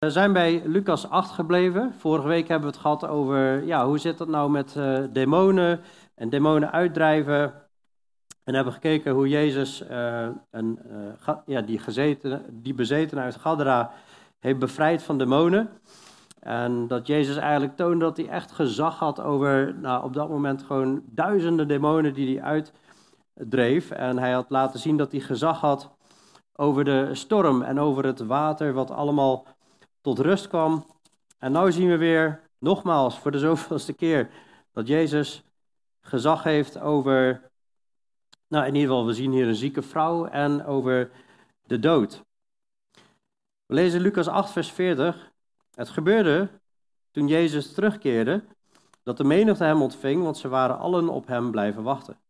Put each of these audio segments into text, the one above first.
We zijn bij Lucas 8 gebleven. Vorige week hebben we het gehad over ja, hoe zit het nou met uh, demonen en demonen uitdrijven. En hebben gekeken hoe Jezus uh, een, ja, die, gezeten, die bezeten uit Gadara heeft bevrijd van demonen. En dat Jezus eigenlijk toonde dat hij echt gezag had over nou, op dat moment gewoon duizenden demonen die hij uitdreef. En hij had laten zien dat hij gezag had over de storm en over het water, wat allemaal tot rust kwam. En nu zien we weer, nogmaals, voor de zoveelste keer, dat Jezus gezag heeft over, nou in ieder geval, we zien hier een zieke vrouw en over de dood. We lezen Lucas 8, vers 40. Het gebeurde toen Jezus terugkeerde dat de menigte hem ontving, want ze waren allen op hem blijven wachten.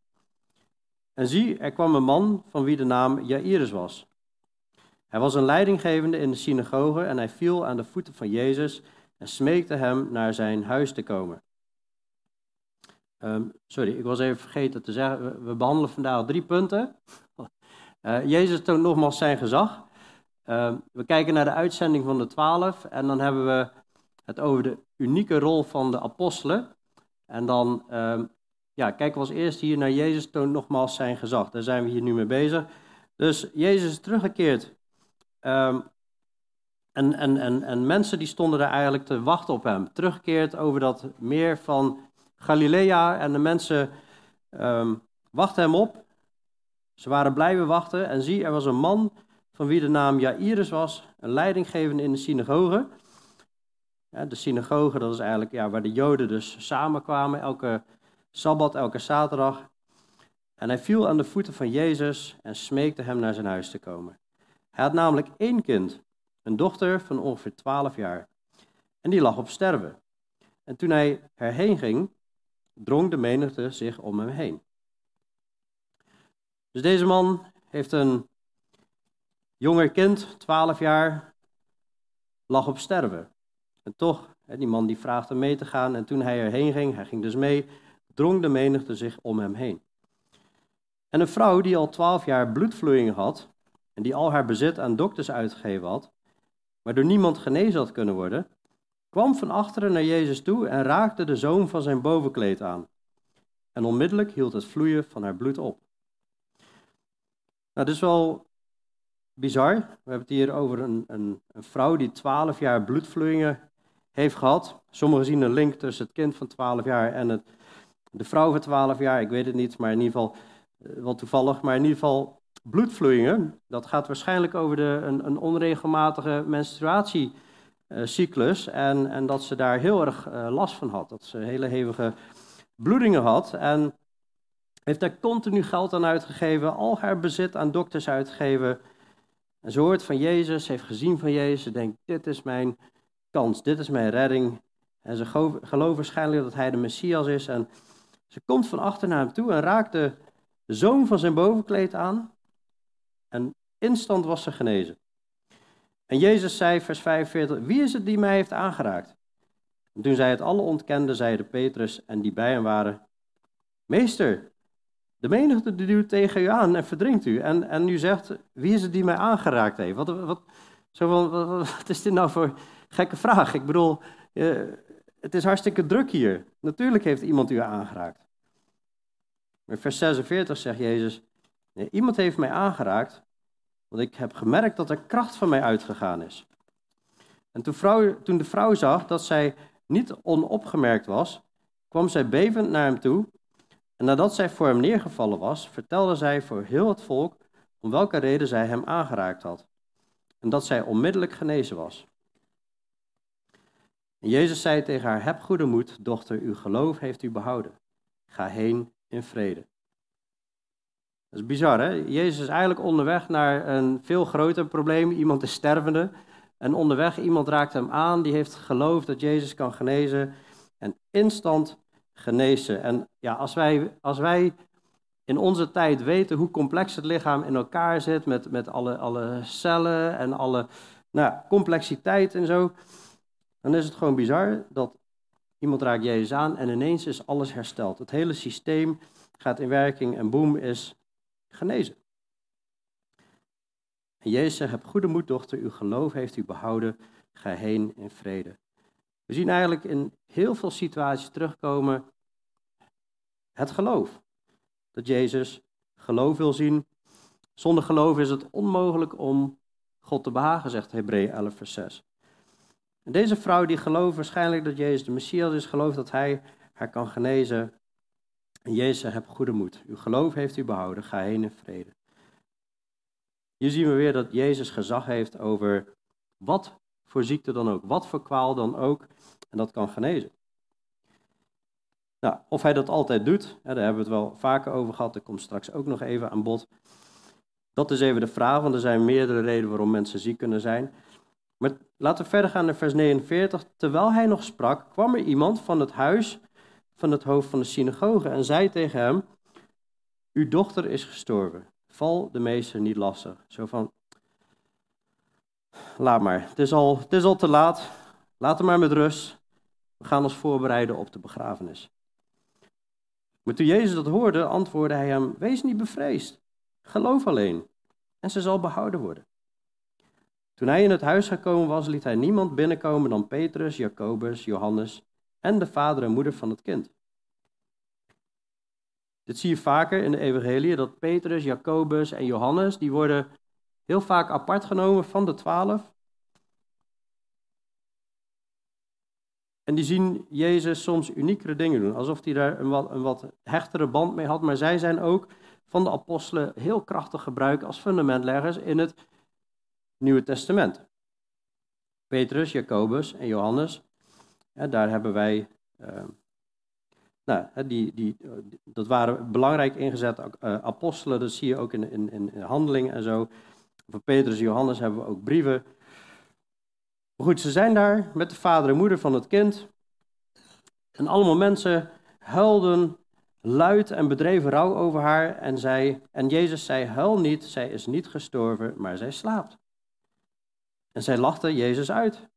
En zie, er kwam een man van wie de naam Jairus was. Hij was een leidinggevende in de synagoge en hij viel aan de voeten van Jezus en smeekte hem naar zijn huis te komen. Um, sorry, ik was even vergeten te zeggen, we behandelen vandaag drie punten. Uh, Jezus toont nogmaals zijn gezag. Uh, we kijken naar de uitzending van de twaalf en dan hebben we het over de unieke rol van de apostelen. En dan uh, ja, kijken we als eerst hier naar Jezus toont nogmaals zijn gezag. Daar zijn we hier nu mee bezig. Dus Jezus is teruggekeerd Um, en, en, en, en mensen die stonden daar eigenlijk te wachten op hem. Teruggekeerd over dat meer van Galilea. En de mensen um, wachten hem op. Ze waren blijven wachten. En zie, er was een man van wie de naam Jairus was. Een leidinggevende in de synagoge. Ja, de synagoge, dat is eigenlijk ja, waar de Joden dus samenkwamen. Elke Sabbat, elke zaterdag. En hij viel aan de voeten van Jezus en smeekte hem naar zijn huis te komen. Hij had namelijk één kind, een dochter van ongeveer 12 jaar. En die lag op sterven. En toen hij erheen ging, drong de menigte zich om hem heen. Dus deze man heeft een jonger kind, 12 jaar, lag op sterven. En toch, die man die vraagt hem mee te gaan. En toen hij erheen ging, hij ging dus mee, drong de menigte zich om hem heen. En een vrouw die al 12 jaar bloedvloeien had, en die al haar bezit aan dokters uitgegeven had, maar door niemand genezen had kunnen worden, kwam van achteren naar Jezus toe en raakte de zoom van zijn bovenkleed aan. En onmiddellijk hield het vloeien van haar bloed op. Nou, dit is wel bizar. We hebben het hier over een, een, een vrouw die twaalf jaar bloedvloeien heeft gehad. Sommigen zien een link tussen het kind van 12 jaar en het, de vrouw van 12 jaar. Ik weet het niet, maar in ieder geval uh, wel toevallig. Maar in ieder geval bloedvloeien, dat gaat waarschijnlijk over de, een, een onregelmatige menstruatiecyclus. En, en dat ze daar heel erg uh, last van had. Dat ze hele hevige bloedingen had. En heeft daar continu geld aan uitgegeven, al haar bezit aan dokters uitgegeven. En ze hoort van Jezus, heeft gezien van Jezus, ze denkt, dit is mijn kans, dit is mijn redding. En ze gelooft waarschijnlijk dat hij de Messias is. En ze komt van achter naar hem toe en raakt de zoom van zijn bovenkleed aan. En instant was ze genezen. En Jezus zei, vers 45, wie is het die mij heeft aangeraakt? En toen zij het alle ontkenden, zeiden Petrus en die bij hem waren, Meester, de menigte duwt tegen u aan en verdringt u. En, en u zegt, wie is het die mij aangeraakt heeft? Wat, wat, zo van, is dit nou voor gekke vraag? Ik bedoel, eh, het is hartstikke druk hier. Natuurlijk heeft iemand u aangeraakt. Maar vers 46 zegt Jezus, iemand heeft mij aangeraakt, want ik heb gemerkt dat er kracht van mij uitgegaan is. En toen, vrouw, toen de vrouw zag dat zij niet onopgemerkt was, kwam zij bevend naar hem toe. En nadat zij voor hem neergevallen was, vertelde zij voor heel het volk om welke reden zij hem aangeraakt had. En dat zij onmiddellijk genezen was. En Jezus zei tegen haar: Heb goede moed, dochter, uw geloof heeft u behouden. Ga heen in vrede. Dat is bizar, hè? Jezus is eigenlijk onderweg naar een veel groter probleem. Iemand is stervende. En onderweg, iemand raakt hem aan, die heeft geloofd dat Jezus kan genezen. En instant genezen. En ja, als wij, als wij in onze tijd weten hoe complex het lichaam in elkaar zit, met, met alle, alle cellen en alle nou, complexiteit en zo, dan is het gewoon bizar dat iemand raakt Jezus aan en ineens is alles hersteld. Het hele systeem gaat in werking en boem is genezen. En Jezus zegt, heb goede moed, dochter, uw geloof heeft u behouden. ga heen in vrede. We zien eigenlijk in heel veel situaties terugkomen het geloof. Dat Jezus geloof wil zien. Zonder geloof is het onmogelijk om God te behagen, zegt Hebreeën 11 vers 6. En deze vrouw die gelooft waarschijnlijk dat Jezus de Messias is, gelooft dat hij haar kan genezen. En Jezus heb goede moed. Uw geloof heeft u behouden, ga heen in vrede. Hier zien we weer dat Jezus gezag heeft over wat voor ziekte dan ook, wat voor kwaal dan ook, en dat kan genezen. Nou, of hij dat altijd doet, daar hebben we het wel vaker over gehad, dat komt straks ook nog even aan bod. Dat is even de vraag, want er zijn meerdere redenen waarom mensen ziek kunnen zijn. Maar laten we verder gaan naar vers 49. Terwijl hij nog sprak, kwam er iemand van het huis van het hoofd van de synagoge en zei tegen hem: Uw dochter is gestorven. Val de meester niet lastig. Zo van: Laat maar, het is al, het is al te laat. Laat hem maar met rust. We gaan ons voorbereiden op de begrafenis. Maar toen Jezus dat hoorde, antwoordde hij hem: Wees niet bevreesd. Geloof alleen. En ze zal behouden worden. Toen hij in het huis gekomen was, liet hij niemand binnenkomen dan Petrus, Jacobus, Johannes en de vader en moeder van het kind. Dit zie je vaker in de evangelie, dat Petrus, Jacobus en Johannes, die worden heel vaak apart genomen van de twaalf. En die zien Jezus soms uniekere dingen doen, alsof hij daar een wat, een wat hechtere band mee had. Maar zij zijn ook van de apostelen heel krachtig gebruikt als fundamentleggers in het Nieuwe Testament. Petrus, Jacobus en Johannes, daar hebben wij, uh, nou, die, die, dat waren belangrijk ingezette uh, apostelen, dat zie je ook in, in, in handelingen en zo. Voor Petrus en Johannes hebben we ook brieven. Goed, ze zijn daar met de vader en moeder van het kind. En allemaal mensen huilden luid en bedreven rouw over haar. En, zij, en Jezus zei, huil niet, zij is niet gestorven, maar zij slaapt. En zij lachten Jezus uit,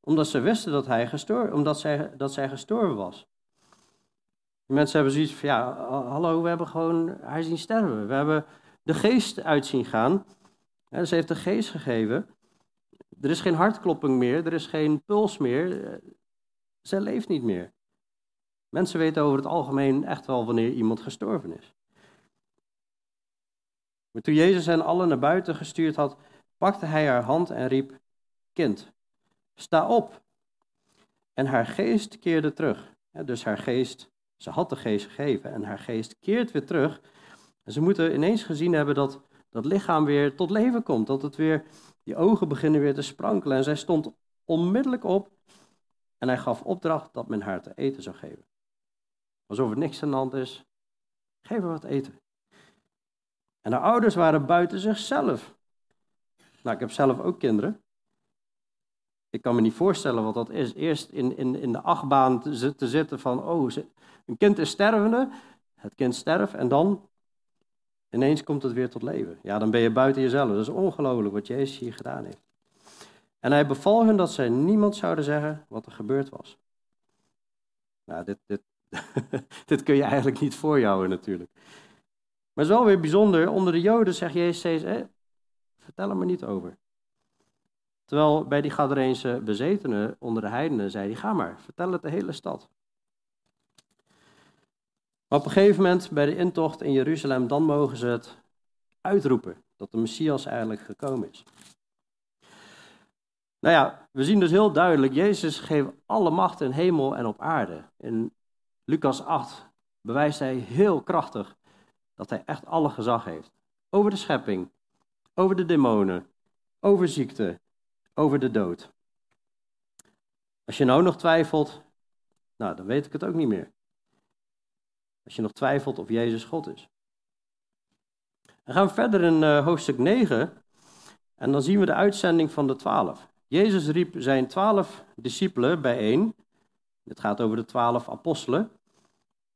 omdat ze wisten dat, hij gestorven, omdat zij, dat zij gestorven was. Die mensen hebben zoiets van, ja, hallo, we hebben gewoon haar zien sterven. We hebben de geest uit zien gaan. ze heeft de geest gegeven. Er is geen hartklopping meer, er is geen puls meer. Zij leeft niet meer. Mensen weten over het algemeen echt wel wanneer iemand gestorven is. Maar toen Jezus hen allen naar buiten gestuurd had, pakte hij haar hand en riep: Kind, sta op. En haar geest keerde terug. Dus haar geest, ze had de geest gegeven en haar geest keert weer terug. Ze moeten ineens gezien hebben dat dat lichaam weer tot leven komt. Dat het weer, die ogen beginnen weer te sprankelen. En zij stond onmiddellijk op en hij gaf opdracht dat men haar te eten zou geven. Alsof er niks aan de hand is. Geef haar wat eten. En haar ouders waren buiten zichzelf. Nou, ik heb zelf ook kinderen. Ik kan me niet voorstellen wat dat is. Eerst in, in, in de achtbaan te, te zitten van, oh, een kind is stervende, het kind sterft en dan ineens komt het weer tot leven. Ja, dan ben je buiten jezelf. Dat is ongelooflijk wat Jezus hier gedaan heeft. En hij beval hun dat zij niemand zouden zeggen wat er gebeurd was. Nou, dit, dit, dit kun je eigenlijk niet voorjouwen natuurlijk. Maar het is wel weer bijzonder, onder de Joden zegt Jezus steeds, vertel er maar niet over. Terwijl bij die Gadareense bezetenen onder de heidenen zei hij, ga maar, vertel het de hele stad. Maar op een gegeven moment bij de intocht in Jeruzalem, dan mogen ze het uitroepen dat de Messias eigenlijk gekomen is. Nou ja, we zien dus heel duidelijk, Jezus geeft alle macht in hemel en op aarde. In Lucas 8 bewijst hij heel krachtig dat hij echt alle gezag heeft. Over de schepping, over de demonen, over ziekte, over de dood. Als je nou nog twijfelt, nou, dan weet ik het ook niet meer. Als je nog twijfelt of Jezus God is. Dan gaan we verder in uh, hoofdstuk 9 en dan zien we de uitzending van de twaalf. Jezus riep zijn twaalf discipelen bijeen. Dit gaat over de twaalf apostelen.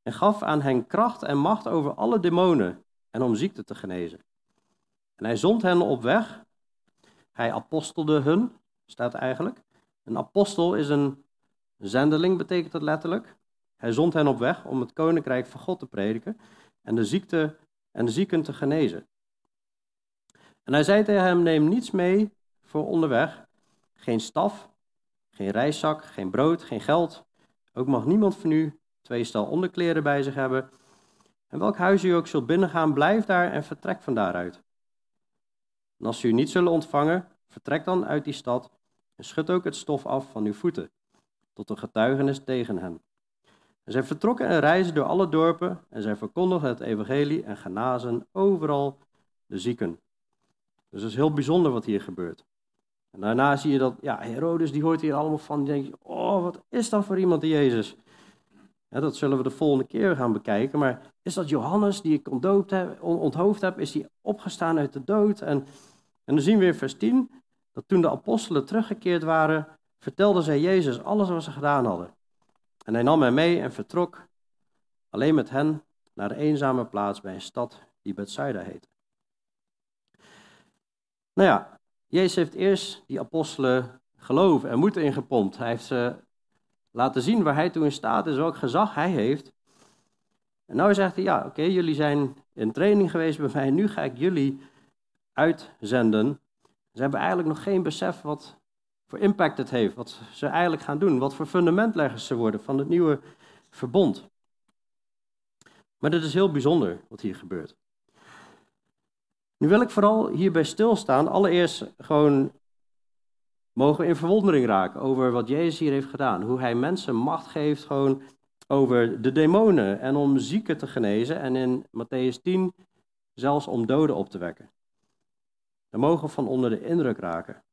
En gaf aan hen kracht en macht over alle demonen en om ziekte te genezen. En hij zond hen op weg. Hij apostelde hun, staat eigenlijk. Een apostel is een zendeling, betekent dat letterlijk. Hij zond hen op weg om het koninkrijk van God te prediken en de ziekte en de zieken te genezen. En hij zei tegen hem: Neem niets mee voor onderweg, geen staf, geen reiszak, geen brood, geen geld. Ook mag niemand van u twee stel onderkleren bij zich hebben. En welk huis u ook zult binnengaan, blijf daar en vertrek van daaruit. En als ze u niet zullen ontvangen, vertrek dan uit die stad en schud ook het stof af van uw voeten, tot een getuigenis tegen hen. En zij vertrokken en reisden door alle dorpen en zij verkondigden het evangelie en genazen overal de zieken. Dus het is heel bijzonder wat hier gebeurt. En daarna zie je dat, ja, Herodes die hoort hier allemaal van, die denkt, oh, wat is dat voor iemand die Jezus? Dat zullen we de volgende keer gaan bekijken, maar is dat Johannes die ik ontdoopt heb, onthoofd heb, is die opgestaan uit de dood? En, en dan zien we in vers 10, dat toen de apostelen teruggekeerd waren, vertelden zij Jezus alles wat ze gedaan hadden. En hij nam hen mee en vertrok alleen met hen naar de eenzame plaats bij een stad die Bethsaida heette. Nou ja, Jezus heeft eerst die apostelen geloof en moed ingepompt. Hij heeft ze laten zien waar hij toe in staat is, welk gezag hij heeft. En nu zegt hij, ja, oké, jullie zijn in training geweest bij mij, nu ga ik jullie uitzenden. Ze hebben eigenlijk nog geen besef wat voor impact het heeft, wat ze eigenlijk gaan doen, wat voor fundamentleggers ze worden van het nieuwe verbond. Maar dit is heel bijzonder wat hier gebeurt. Nu wil ik vooral hierbij stilstaan. Allereerst gewoon mogen we in verwondering raken over wat Jezus hier heeft gedaan. Hoe hij mensen macht geeft gewoon over de demonen en om zieken te genezen. En in Matthäus 10 zelfs om doden op te wekken. Daar mogen we van onder de indruk raken.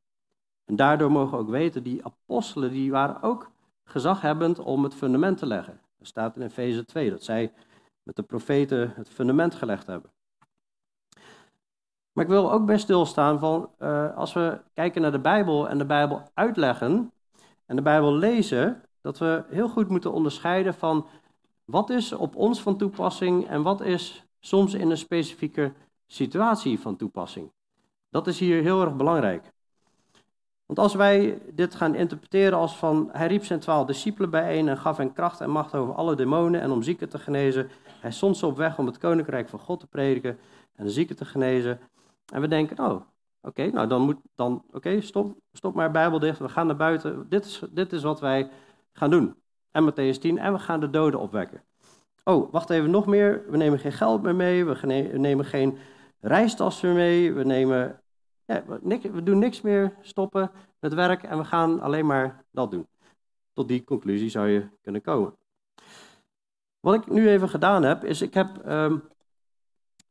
En daardoor mogen we ook weten, die apostelen die waren ook gezaghebbend om het fundament te leggen. Er staat in Efeze 2 dat zij met de profeten het fundament gelegd hebben. Maar ik wil ook best stilstaan van, uh, als we kijken naar de Bijbel en de Bijbel uitleggen en de Bijbel lezen, dat we heel goed moeten onderscheiden van wat is op ons van toepassing en wat is soms in een specifieke situatie van toepassing. Dat is hier heel erg belangrijk. Want als wij dit gaan interpreteren als van hij riep zijn twaalf discipelen bijeen en gaf hen kracht en macht over alle demonen en om zieken te genezen. Hij stond ze op weg om het koninkrijk van God te prediken en de zieken te genezen. En we denken, oh, oké, nou dan moet, dan, oké, stop, stop maar Bijbel dicht, we gaan naar buiten. Dit is, dit is wat wij gaan doen. En Matthäus 10, en we gaan de doden opwekken. Oh, wacht even, nog meer. We nemen geen geld meer mee, we nemen geen reistas meer mee, we nemen we doen niks meer, stoppen met werk en we gaan alleen maar dat doen. Tot die conclusie zou je kunnen komen. Wat ik nu even gedaan heb, is ik heb um,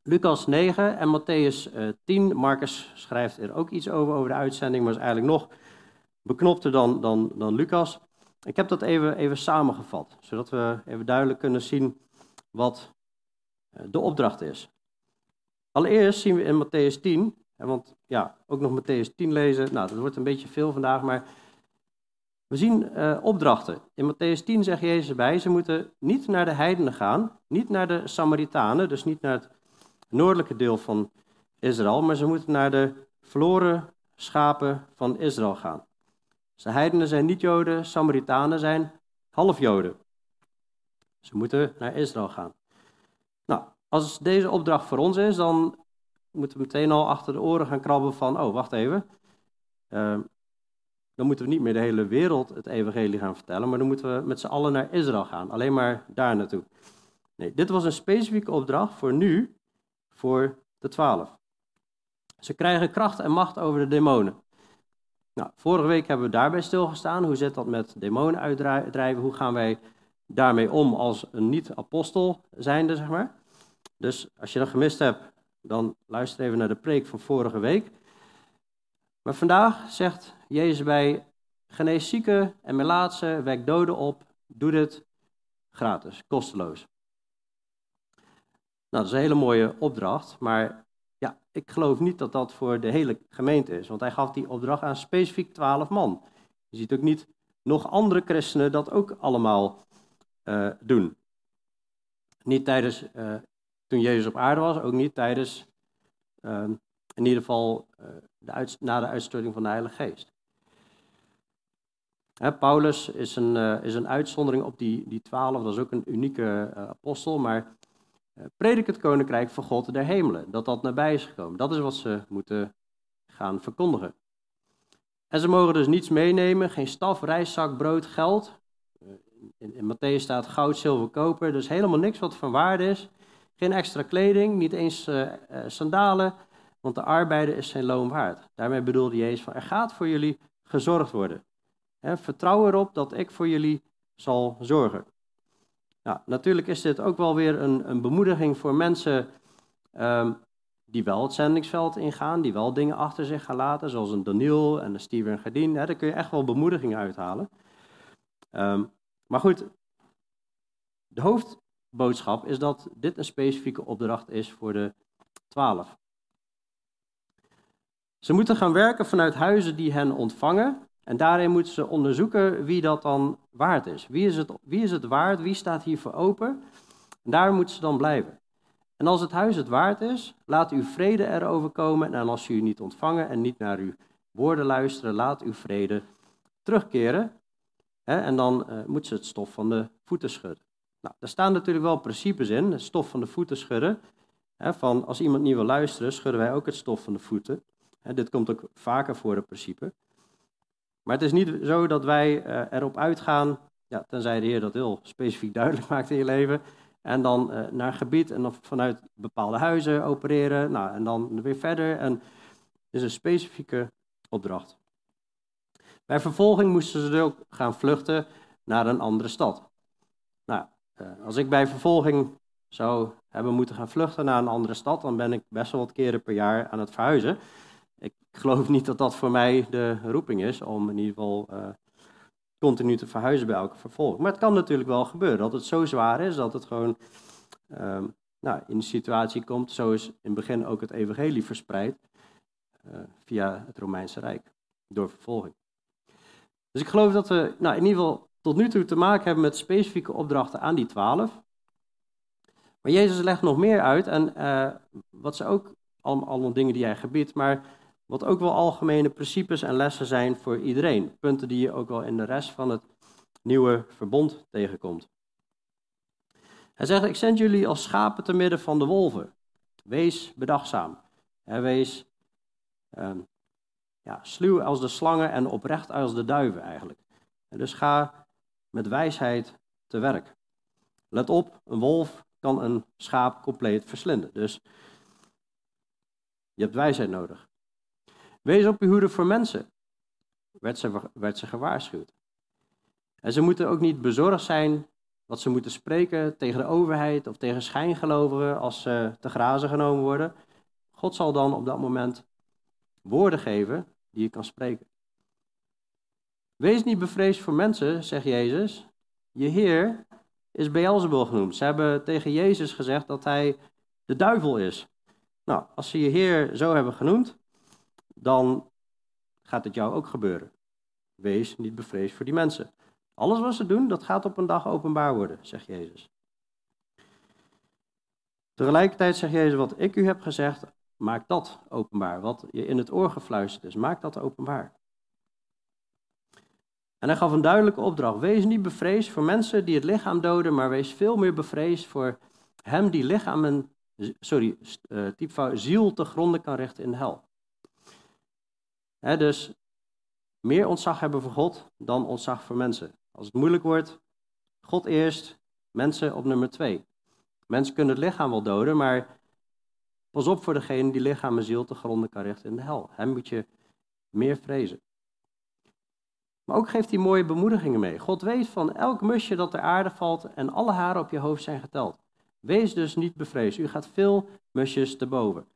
Lucas 9 en Matthäus uh, eh, 10. Marcus schrijft er ook iets over, over de uitzending, maar is eigenlijk nog beknopter dan, dan, dan Lucas. Ik heb dat even, even samengevat, zodat we even duidelijk kunnen zien wat uh, de opdracht is. Allereerst zien we in Matthäus 10 want ja, ook nog Matthäus 10 lezen, nou dat wordt een beetje veel vandaag, maar we zien uh, opdrachten. In Matthäus 10 zegt Jezus erbij, ze moeten niet naar de heidenen gaan, niet naar de Samaritanen, dus niet naar het noordelijke deel van Israël, maar ze moeten naar de verloren schapen van Israël gaan. Dus de heidenen zijn niet Joden, Samaritanen zijn half Joden. Ze moeten naar Israël gaan. Nou, als deze opdracht voor ons is, dan moeten we meteen al achter de oren gaan krabben van, oh, wacht even. Uh, dan moeten we niet meer de hele wereld het evangelie gaan vertellen, maar dan moeten we met z'n allen naar Israël gaan. Alleen maar daar naartoe. Nee, dit was een specifieke opdracht voor nu, voor de twaalf. Ze krijgen kracht en macht over de demonen. Nou, vorige week hebben we daarbij stilgestaan. Hoe zit dat met demonen uitdrijven? Hoe gaan wij daarmee om als een niet-apostel zijnde, zeg maar? Dus als je dat gemist hebt, dan luister even naar de preek van vorige week. Maar vandaag zegt Jezus bij genees zieken en melaatsen, wek doden op, doe dit gratis, kosteloos. Nou, dat is een hele mooie opdracht, maar ja, ik geloof niet dat dat voor de hele gemeente is, want hij gaf die opdracht aan specifiek twaalf man. Je ziet ook niet nog andere christenen dat ook allemaal uh, doen. Niet tijdens uh, toen Jezus op aarde was, ook niet tijdens, uh, in ieder geval uh, de na de uitstorting van de Heilige Geest. Hè, Paulus is een, uh, is een uitzondering op die, die twaalf, dat is ook een unieke eh, apostel, maar predik het koninkrijk van God der hemelen, dat dat nabij is gekomen. Dat is wat ze moeten gaan verkondigen. En ze mogen dus niets meenemen, geen staf, reiszak, brood, geld. In, in Matthäus staat goud, zilver, koper, dus helemaal niks wat van waarde is. Geen extra kleding, niet eens uh, uh, sandalen, want de arbeider is zijn loon waard. Daarmee bedoelde Jezus van, er gaat voor jullie gezorgd worden. Vertrouw erop dat ik voor jullie zal zorgen. Nou, natuurlijk is dit ook wel weer een, een bemoediging voor mensen um, die wel het zendingsveld ingaan, die wel dingen achter zich gaan laten, zoals een Daniel en een Steven Gardien. Daar kun je echt wel bemoediging uithalen. Um, maar goed, de hoofdboodschap is dat dit een specifieke opdracht is voor de twaalf. Ze moeten gaan werken vanuit huizen die hen ontvangen. En daarin moeten ze onderzoeken wie dat dan waard is. Wie is het, wie is het waard? Wie staat hiervoor open? En daar moeten ze dan blijven. En als het huis het waard is, laat uw vrede erover komen. En als u niet ontvangen en niet naar uw woorden luisteren, laat uw vrede terugkeren. En dan uh, moet ze het stof van de voeten schudden. Nou, daar staan natuurlijk wel principes in, het stof van de voeten schudden. van als iemand niet wil luisteren, schudden wij ook het stof van de voeten. dit komt ook vaker voor, het principe. Maar het is niet zo dat wij uh, erop uitgaan, ja, tenzij de Heer dat heel specifiek duidelijk maakt in je leven, en dan uh, naar gebied en dan vanuit bepaalde huizen opereren, nou, en dan weer verder. En het is een specifieke opdracht. Bij vervolging moesten ze ook gaan vluchten naar een andere stad. Uh, als ik bij vervolging zou hebben moeten gaan vluchten naar een andere stad, dan ben ik best wel wat keren per jaar aan het verhuizen. Ik geloof niet dat dat voor mij de roeping is om in ieder geval uh, continu te verhuizen bij elke vervolging. Maar het kan natuurlijk wel gebeuren dat het zo zwaar is dat het gewoon uh, nou, in de situatie komt. Zo is in het begin ook het evangelie verspreid uh, via het Romeinse Rijk door vervolging. Dus ik geloof dat we nou, in ieder geval tot nu toe te maken hebben met specifieke opdrachten aan die twaalf. Maar Jezus legt nog meer uit en uh, wat ze ook allemaal, dingen die hij gebiedt, maar wat ook wel algemene principes en lessen zijn voor iedereen. Punten die je ook wel in de rest van het nieuwe verbond tegenkomt. Hij zegt, ik zend jullie als schapen te midden van de wolven. Wees bedachtzaam. wees uh, ja, sluw als de slangen en oprecht als de duiven eigenlijk. En dus ga met wijsheid te werk. Let op, een wolf kan een schaap compleet verslinden. Dus je hebt wijsheid nodig. Wees op je hoede voor mensen, werd ze, gewaarschuwd. En ze moeten ook niet bezorgd zijn wat ze moeten spreken tegen de overheid of tegen schijngelovigen als ze te grazen genomen worden. God zal dan op dat moment woorden geven die je kan spreken. Wees niet bevreesd voor mensen, zegt Jezus. Je Heer is Beelzebul genoemd. Ze hebben tegen Jezus gezegd dat hij de duivel is. Nou, als ze je Heer zo hebben genoemd, dan gaat het jou ook gebeuren. Wees niet bevreesd voor die mensen. Alles wat ze doen, dat gaat op een dag openbaar worden, zegt Jezus. Tegelijkertijd zegt Jezus, wat ik u heb gezegd, maak dat openbaar. Wat je in het oor gefluisterd is, maak dat openbaar. En hij gaf een duidelijke opdracht. Wees niet bevreesd voor mensen die het lichaam doden, maar wees veel meer bevreesd voor hem die lichaam sorry, uh, ziel te gronden kan richten in de hel. dus meer ontzag hebben voor God dan ontzag voor mensen. Als het moeilijk wordt, God eerst, mensen op nummer twee. Mensen kunnen het lichaam wel doden, maar pas op voor degene die lichaam en ziel te gronden kan richten in de hel. Hem moet je meer vrezen. Maar ook geeft hij mooie bemoedigingen mee. God weet van elk musje dat ter aarde valt en alle haren op je hoofd zijn geteld. Wees dus niet bevreesd. U gaat veel musjes te boven.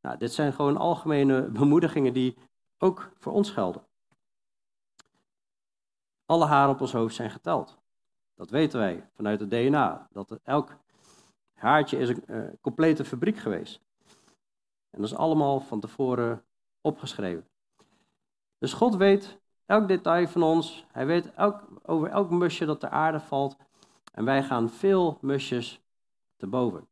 Nou, dit zijn gewoon algemene bemoedigingen die ook voor ons gelden. Alle haren op ons hoofd zijn geteld. Dat weten wij vanuit het DNA. Dat elk haartje is een uh, complete fabriek geweest. En dat is allemaal van tevoren opgeschreven. Dus God weet elk detail van ons. Hij weet elk, over elk musje dat ter aarde valt. En wij gaan veel musjes te boven.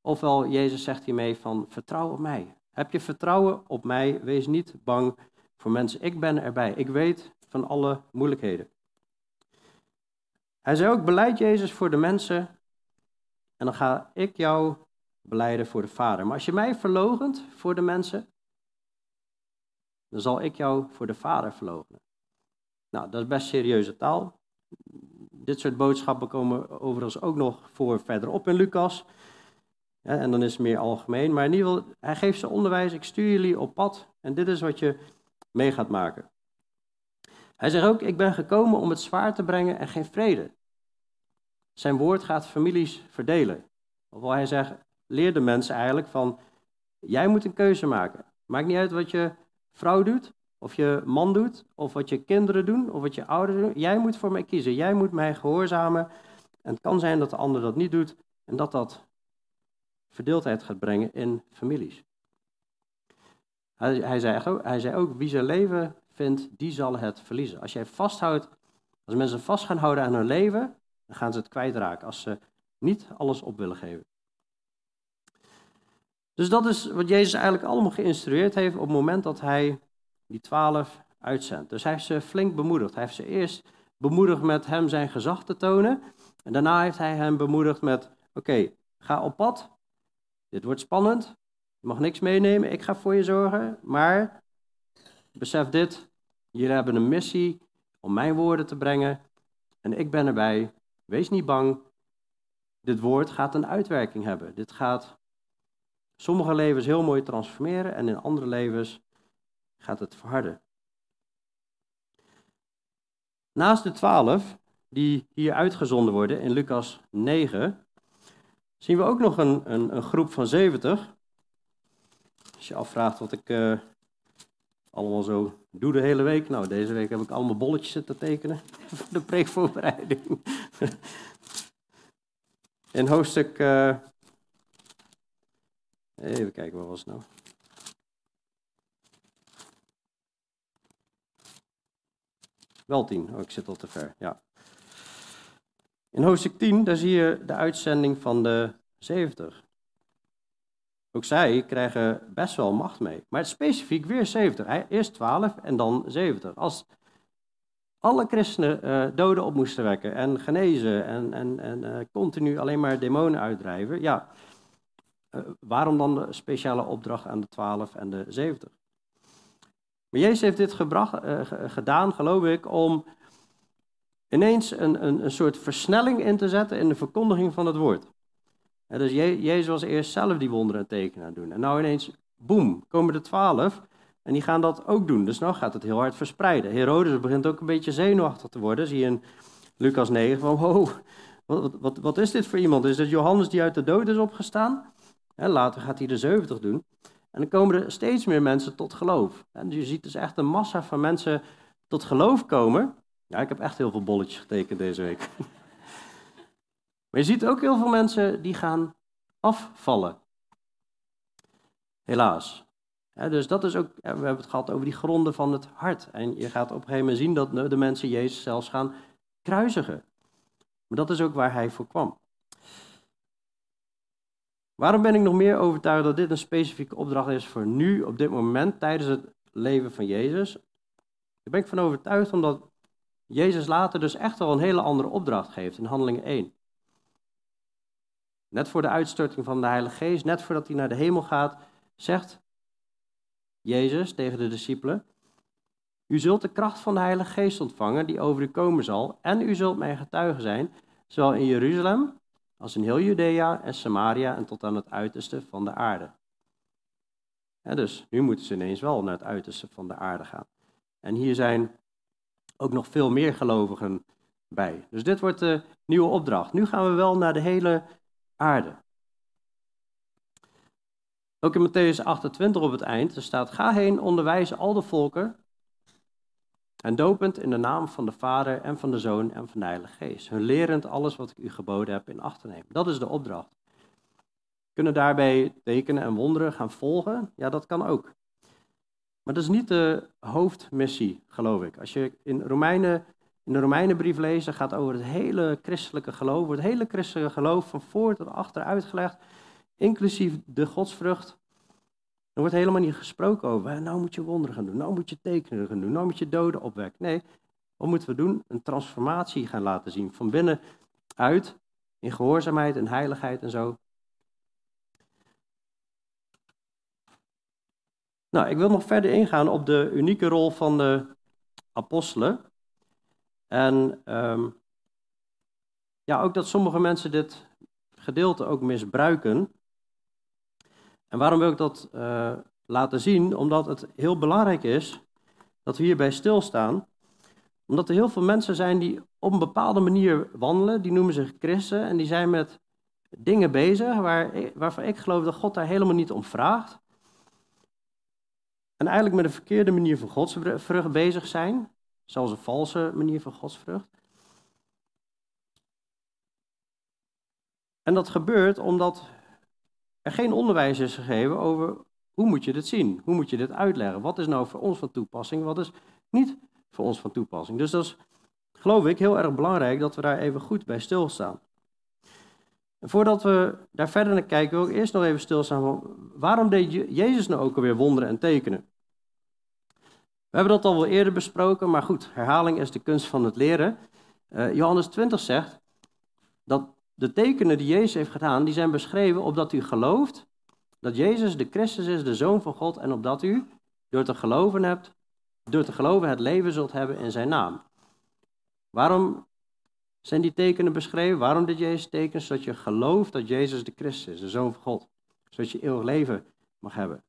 Ofwel, Jezus zegt hiermee van vertrouw op mij. Heb je vertrouwen op mij? Wees niet bang voor mensen. Ik ben erbij. Ik weet van alle moeilijkheden. Hij zei ook, beleid Jezus voor de mensen en dan ga ik jou beleiden voor de Vader. Maar als je mij verlogent voor de mensen, dan zal ik jou voor de Vader verloochenen. Nou, dat is best serieuze taal. Dit soort boodschappen komen overigens ook nog voor verderop in Lucas. en dan is het meer algemeen. Maar in ieder geval, hij geeft ze onderwijs. Ik stuur jullie op pad. En dit is wat je mee gaat maken. Hij zegt ook, ik ben gekomen om het zwaar te brengen en geen vrede. Zijn woord gaat families verdelen. Ofwel hij zegt, leer de mensen eigenlijk van, jij moet een keuze maken. Maakt niet uit wat je vrouw doet, of je man doet, of wat je kinderen doen, of wat je ouders doen. Jij moet voor mij kiezen, jij moet mij gehoorzamen. En het kan zijn dat de ander dat niet doet en dat dat verdeeldheid gaat brengen in families. Hij, hij, zei, ook, hij zei ook, wie zijn leven vindt, die zal het verliezen. Als jij vasthoudt, als mensen vast gaan houden aan hun leven, dan gaan ze het kwijtraken als ze niet alles op willen geven. Dus dat is wat Jezus eigenlijk allemaal geïnstrueerd heeft op het moment dat hij die twaalf uitzendt. Dus hij heeft ze flink bemoedigd. Hij heeft ze eerst bemoedigd met hem zijn gezag te tonen. En daarna heeft hij hem bemoedigd met: Oké, ga op pad. Dit wordt spannend. Je mag niks meenemen. Ik ga voor je zorgen. Maar besef dit: jullie hebben een missie om mijn woorden te brengen. En ik ben erbij. Wees niet bang. Dit woord gaat een uitwerking hebben. Dit gaat sommige levens heel mooi transformeren en in andere levens gaat het verharden. Naast de twaalf die hier uitgezonden worden in Lucas 9, zien we ook nog een, een, een groep van 70. Als je afvraagt wat ik uh, allemaal zo doe de hele week. Nou, deze week heb ik allemaal bolletjes zitten tekenen voor de preekvoorbereiding. In hoofdstuk. Uh, even kijken, wat was nou? Wel tien. Oh, ik zit al te ver. Ja. In hoofdstuk 10, daar zie je de uitzending van de 70. Ook zij krijgen best wel macht mee. Maar specifiek weer 70. Eerst 12 en dan 70. Als alle christenen uh, doden op moesten wekken en genezen en, en, en uh, continu alleen maar demonen uitdrijven, ja, waarom dan de speciale opdracht aan de 12 en de 70? Maar Jezus heeft dit gebracht, gedaan, geloof ik, om ineens een, een, een soort versnelling in te zetten in de verkondiging van het woord. Dus Je, Jezus was eerst zelf die wonderen en tekenen aan doen. En nou ineens, boem, komen de twaalf en die gaan dat ook doen. Dus nou gaat het heel hard verspreiden. Herodes begint ook een beetje zenuwachtig te worden. Zie je in Lucas 9 van, wow, wat, wat, wat is dit voor iemand? Is dat Johannes die uit de dood is opgestaan? Later gaat hij de 70 doen. En dan komen er steeds meer mensen tot geloof. En je ziet dus echt een massa van mensen tot geloof komen. Ja, ik heb echt heel veel bolletjes getekend deze week. Maar je ziet ook heel veel mensen die gaan afvallen. Helaas. dus dat is ook, we hebben het gehad over die gronden van het hart. En je gaat op een gegeven moment zien dat de mensen Jezus zelfs gaan kruisigen. Maar dat is ook waar hij voor kwam. Waarom ben ik nog meer overtuigd dat dit een specifieke opdracht is voor nu, op dit moment, tijdens het leven van Jezus? Daar ben ik van overtuigd omdat Jezus later dus echt wel een hele andere opdracht geeft in Handelingen 1. Net voor de uitstorting van de Heilige Geest, net voordat hij naar de hemel gaat, zegt Jezus tegen de discipelen: U zult de kracht van de Heilige Geest ontvangen die over u komen zal, en u zult mijn getuige zijn, zowel in Jeruzalem als in heel Judea en Samaria en tot aan het uiterste van de aarde. dus nu moeten ze ineens wel naar het uiterste van de aarde gaan. En hier zijn ook nog veel meer gelovigen bij. Dus dit wordt de nieuwe opdracht. Nu gaan we wel naar de hele aarde. Ook in Matthäus 28 op het eind, er staat, ga heen, onderwijs al de volken en dopend in de naam van de Vader en van de Zoon en van de Heilige Geest. Hun lerend alles wat ik u geboden heb in acht te nemen. Dat is de opdracht. Kunnen daarbij tekenen en wonderen gaan volgen? Ja, dat kan ook. Maar dat is niet de hoofdmissie, geloof ik. Als je in Romeinen in de Romeinenbrief lezen gaat over het hele christelijke geloof, het hele christelijke geloof van voor tot achter uitgelegd, inclusief de godsvrucht. Er wordt helemaal niet gesproken over, nou moet je wonderen gaan doen, nou moet je tekenen gaan doen, nou moet je doden opwekken. Nee, wat moeten we doen? Een transformatie gaan laten zien, van binnenuit, in gehoorzaamheid en heiligheid en zo. Nou, ik wil nog verder ingaan op de unieke rol van de apostelen. En ehm, ja, ook dat sommige mensen dit gedeelte ook misbruiken. En waarom wil ik dat uh, laten zien? Omdat het heel belangrijk is dat we hierbij stilstaan. Omdat er heel veel mensen zijn die op een bepaalde manier wandelen, die noemen zich christen en die zijn met dingen bezig waar, waarvan ik geloof dat God daar helemaal niet om vraagt. En eigenlijk met een verkeerde manier van godsvrucht bezig zijn, zelfs een valse manier van godsvrucht. En dat gebeurt omdat er geen onderwijs is gegeven over hoe moet je dit zien? Hoe moet je dit uitleggen? Wat is nou voor ons van toepassing? Wat is niet voor ons van toepassing? Dus dat is, geloof ik, heel erg belangrijk dat we daar even goed bij stilstaan. Voordat we daar verder naar kijken, wil ik eerst nog even stilstaan van waarom deed Jezus nou ook alweer wonderen en tekenen? We hebben dat al wel eerder besproken, maar goed, herhaling is de kunst van het leren. Uh, Johannes 20 zegt dat de tekenen die Jezus heeft gedaan, die zijn beschreven opdat u gelooft dat Jezus de Christus is, de Zoon van God, en opdat u door te geloven hebt, door te geloven het leven zult hebben in zijn naam. Waarom zijn die tekenen beschreven? Waarom dit Jezus tekens? Zodat je gelooft dat Jezus de Christus is, de Zoon van God. Zodat je eeuwig leven mag hebben.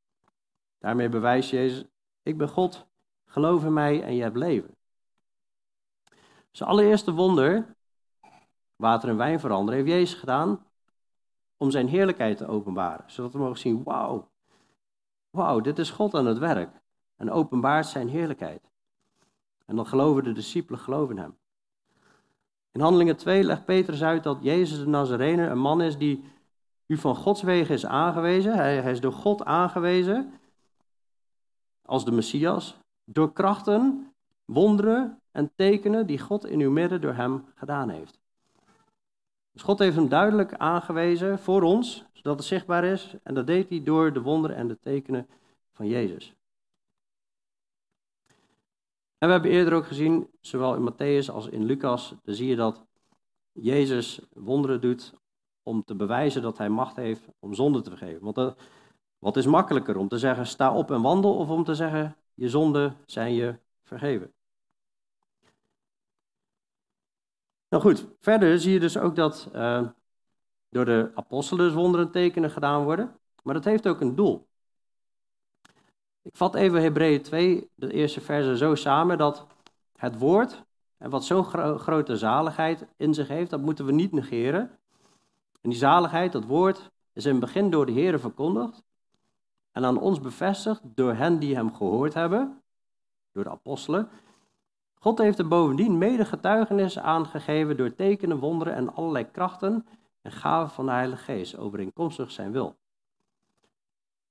Daarmee bewijst Jezus, ik ben God, geloof in mij en je hebt leven. Zijn allereerste wonder, water en wijn veranderen, heeft Jezus gedaan om zijn heerlijkheid te openbaren. Zodat we mogen zien, wauw, wauw, dit is God aan het werk. En openbaart zijn heerlijkheid. En dan geloven de discipelen, geloven hem. In Handelingen 2 legt Petrus uit dat Jezus de Nazarene een man is die u van Gods wegen is aangewezen. Hij, hij is door God aangewezen als de Messias. Door krachten, wonderen en tekenen die God in uw midden door hem gedaan heeft. Dus God heeft hem duidelijk aangewezen voor ons, zodat het zichtbaar is. En dat deed hij door de wonderen en de tekenen van Jezus. En we hebben eerder ook gezien, zowel in Matthäus als in Lucas, dan zie je dat Jezus wonderen doet om te bewijzen dat hij macht heeft om zonde te vergeven. Want dat, wat is makkelijker, om te zeggen sta op en wandel of om te zeggen je zonden zijn je vergeven? Nou goed, verder zie je dus ook dat uh, door de apostelen dus wonderen tekenen gedaan worden. Maar dat heeft ook een doel. Ik vat even Hebreeën 2, de eerste verse, zo samen dat het woord, en wat zo'n grote zaligheid in zich heeft, dat moeten we niet negeren. En die zaligheid, dat woord, is in het begin door de Heer verkondigd en aan ons bevestigd door hen die hem gehoord hebben, door de apostelen. God heeft er bovendien mede getuigenis aangegeven door tekenen, wonderen en allerlei krachten en gaven van de Heilige Geest, overeenkomstig zijn wil.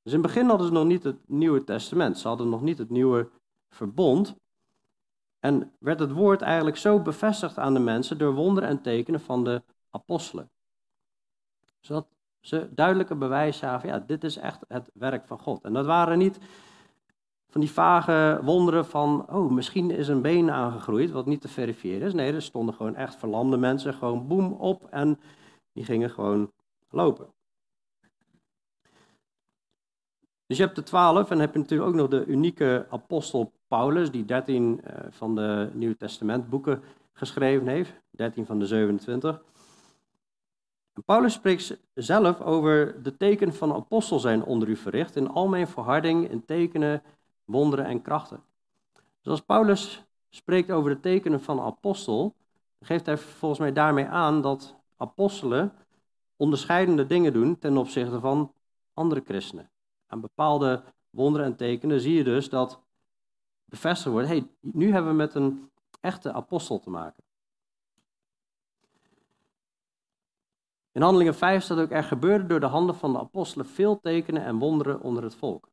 Dus in het begin hadden ze nog niet het Nieuwe Testament, ze hadden nog niet het Nieuwe Verbond. En werd het woord eigenlijk zo bevestigd aan de mensen door wonderen en tekenen van de apostelen. Zodat ze duidelijke bewijs zagen, ja, dit is echt het werk van God. En dat waren niet van die vage wonderen van, oh, misschien is een been aangegroeid, wat niet te verifiëren is. Nee, er stonden gewoon echt verlamde mensen, gewoon boem op en die gingen gewoon lopen. Dus je hebt de twaalf en heb je natuurlijk ook nog de unieke apostel Paulus, die dertien uh, van de Nieuw Testament boeken geschreven heeft, dertien van de 27. Paulus spreekt zelf over de tekenen van apostel zijn onder u verricht, in al mijn verharding, in tekenen, wonderen en krachten. Dus als Paulus spreekt over de tekenen van apostel, geeft hij volgens mij daarmee aan dat apostelen onderscheidende dingen doen ten opzichte van andere christenen. Aan bepaalde wonderen en tekenen zie je dus dat bevestigd wordt, hey, nu hebben we met een echte apostel te maken. In Handelingen 5 staat ook, er gebeurde door de handen van de apostelen veel tekenen en wonderen onder het volk.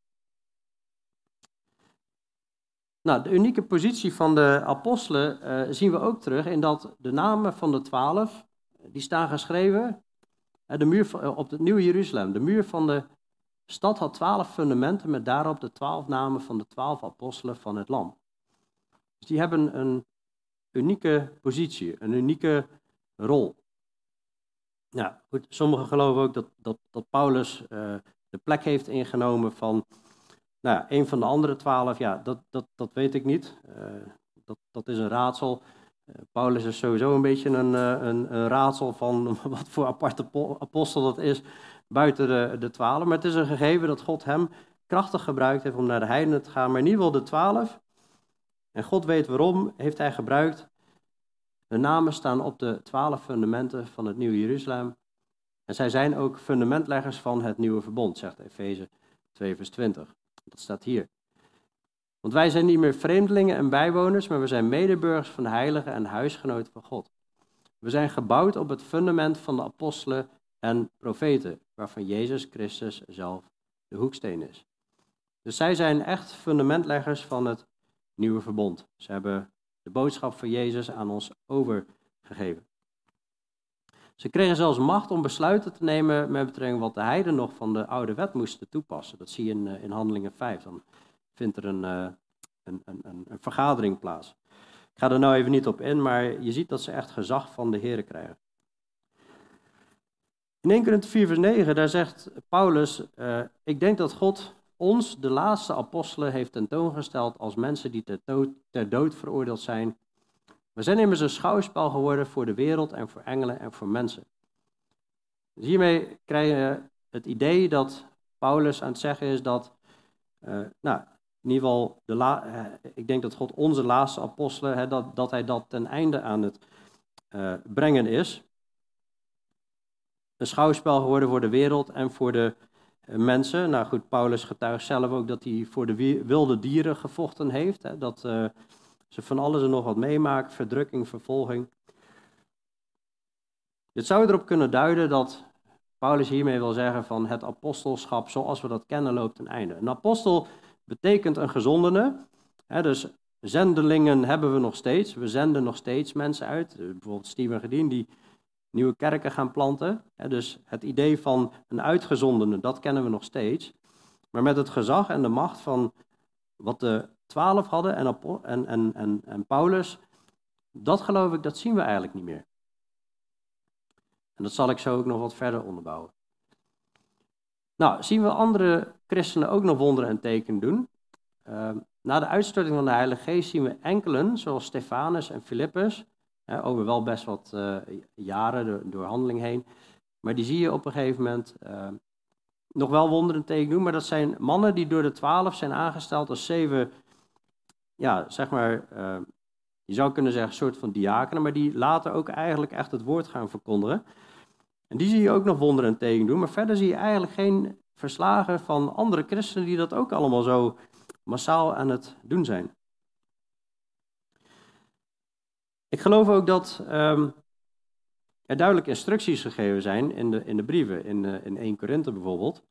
Nou, de unieke positie van de apostelen uh, zien we ook terug in dat de namen van de twaalf, die staan geschreven uh, de muur op het Nieuwe Jeruzalem. De muur van de stad had twaalf fundamenten met daarop de twaalf namen van de twaalf apostelen van het Lam. Dus die hebben een unieke positie, een unieke rol. Ja, goed, sommigen geloven ook dat, dat, dat Paulus de plek heeft ingenomen van Nou ja, een van de andere twaalf, ja, dat, dat, dat weet ik niet. Uh, dat, dat is een raadsel. Uh, Paulus is sowieso een beetje een, een, een, raadsel van wat voor aparte apostel dat is buiten de, de twaalf. Maar het is een gegeven dat God hem krachtig gebruikt heeft om naar de heidenen te gaan. Maar in ieder geval de twaalf. En God weet waarom, heeft hij gebruikt. De namen staan op de twaalf fundamenten van het Nieuwe Jeruzalem. En zij zijn ook fundamentleggers van het nieuwe verbond, zegt Efeze 2, vers 20. Dat staat hier. Want wij zijn niet meer vreemdelingen en bijwoners, maar we zijn medeburgers van de heiligen en huisgenoten van God. We zijn gebouwd op het fundament van de apostelen en profeten, waarvan Jezus Christus zelf de hoeksteen is. Dus zij zijn echt fundamentleggers van het nieuwe verbond. Ze hebben de boodschap van Jezus aan ons overgegeven. Ze kregen zelfs macht om besluiten te nemen met betrekking wat de heiden nog van de oude wet moesten toepassen. Dat zie je in, eh, in Handelingen 5. Dan vindt er een, eh, een, een, een, vergadering plaats. Ik ga er nou even niet op in, maar je ziet dat ze echt gezag van de Heeren krijgen. In 1 Corinthië 4 vers 9, daar zegt Paulus, uh, ik denk dat God ons, de laatste apostelen, heeft tentoongesteld als mensen die ter dood, ter dood veroordeeld zijn. We zijn immers een schouwspel geworden voor de wereld en voor engelen en voor mensen. Dus hiermee krijg je het idee dat Paulus aan het zeggen is dat, uh, nou, in ieder geval, de uh, ik denk dat God onze laatste apostelen, dat, dat hij dat ten einde aan het uh, brengen is. Een schouwspel geworden voor de wereld en voor de mensen. Nou goed, Paulus getuigt zelf ook dat hij voor de wilde dieren gevochten heeft. Dat ze van alles en nog wat meemaken, verdrukking, vervolging. Dit zou erop kunnen duiden dat Paulus hiermee wil zeggen van het apostelschap zoals we dat kennen loopt ten einde. Een apostel betekent een gezondene. Hè, dus zendelingen hebben we nog steeds. We zenden nog steeds mensen uit. Bijvoorbeeld Steven Gedien, die nieuwe kerken gaan planten. Dus het idee van een uitgezondene, dat kennen we nog steeds. Maar met het gezag en de macht van wat de twaalf hadden en, en, en, en, en Paulus, dat geloof ik, dat zien we eigenlijk niet meer. En dat zal ik zo ook nog wat verder onderbouwen. Nou, zien we andere christenen ook nog wonderen en tekenen doen. Uh, na de uitstorting van de Heilige Geest zien we enkelen, zoals Stefanus en Filippus, over wel best wat uh, jaren door, handeling heen. Maar die zie je op een gegeven moment uh, nog wel wonderen teken doen. Maar dat zijn mannen die door de twaalf zijn aangesteld als zeven, ja, zeg maar, uh, je zou kunnen zeggen, een soort van diakenen. Maar die later ook eigenlijk echt het woord gaan verkondigen. En die zie je ook nog wonderen teken doen. Maar verder zie je eigenlijk geen verslagen van andere christenen die dat ook allemaal zo massaal aan het doen zijn. Ik geloof ook dat um, er duidelijk instructies gegeven zijn in de, in de brieven, in, uh, in 1 Korinthe bijvoorbeeld.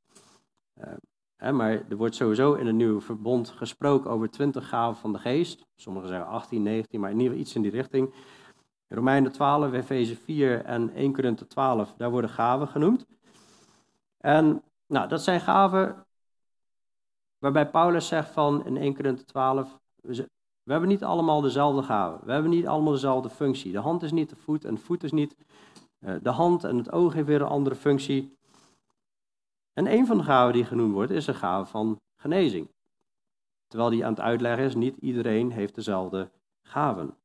Hè, maar er wordt sowieso in het nieuwe verbond gesproken over 20 gaven van de geest. Sommigen zeggen 18, 19, maar in ieder geval iets in die richting. Romeinen 12, Efeze 4 en 1 Korinthe 12, daar worden gaven genoemd. En nou, dat zijn gaven waarbij Paulus zegt van in 1 Korinthe 12, we hebben niet allemaal dezelfde gaven. We hebben niet allemaal dezelfde functie. De hand is niet de voet en de voet is niet uh, de hand en het oog heeft weer een andere functie. En een van de gaven die genoemd wordt is een gave van genezing. Terwijl die aan het uitleggen is, niet iedereen heeft dezelfde gaven.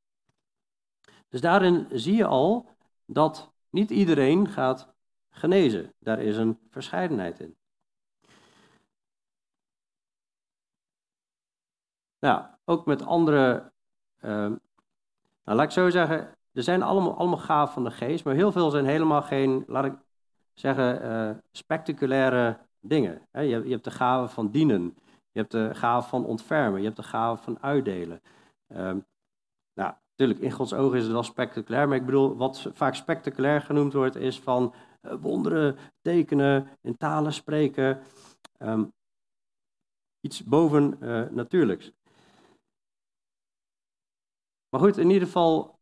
Dus daarin zie je al dat niet iedereen gaat genezen. Daar is een verscheidenheid in. Nou, ook met andere. Uh, nou, laat ik zo zeggen, er zijn allemaal, allemaal gaven van de geest, maar heel veel zijn helemaal geen, laat ik zeggen, uh, spectaculaire dingen. je, je, hebt de gave van dienen, je hebt de gave van ontfermen, je hebt de gave van uitdelen. Uh, nou, natuurlijk, in Gods ogen is het wel spectaculair, maar ik bedoel, wat vaak spectaculair genoemd wordt, is van uh, wonderen, tekenen, in talen spreken. Um, iets boven uh, natuurlijks. Maar goed, in ieder geval,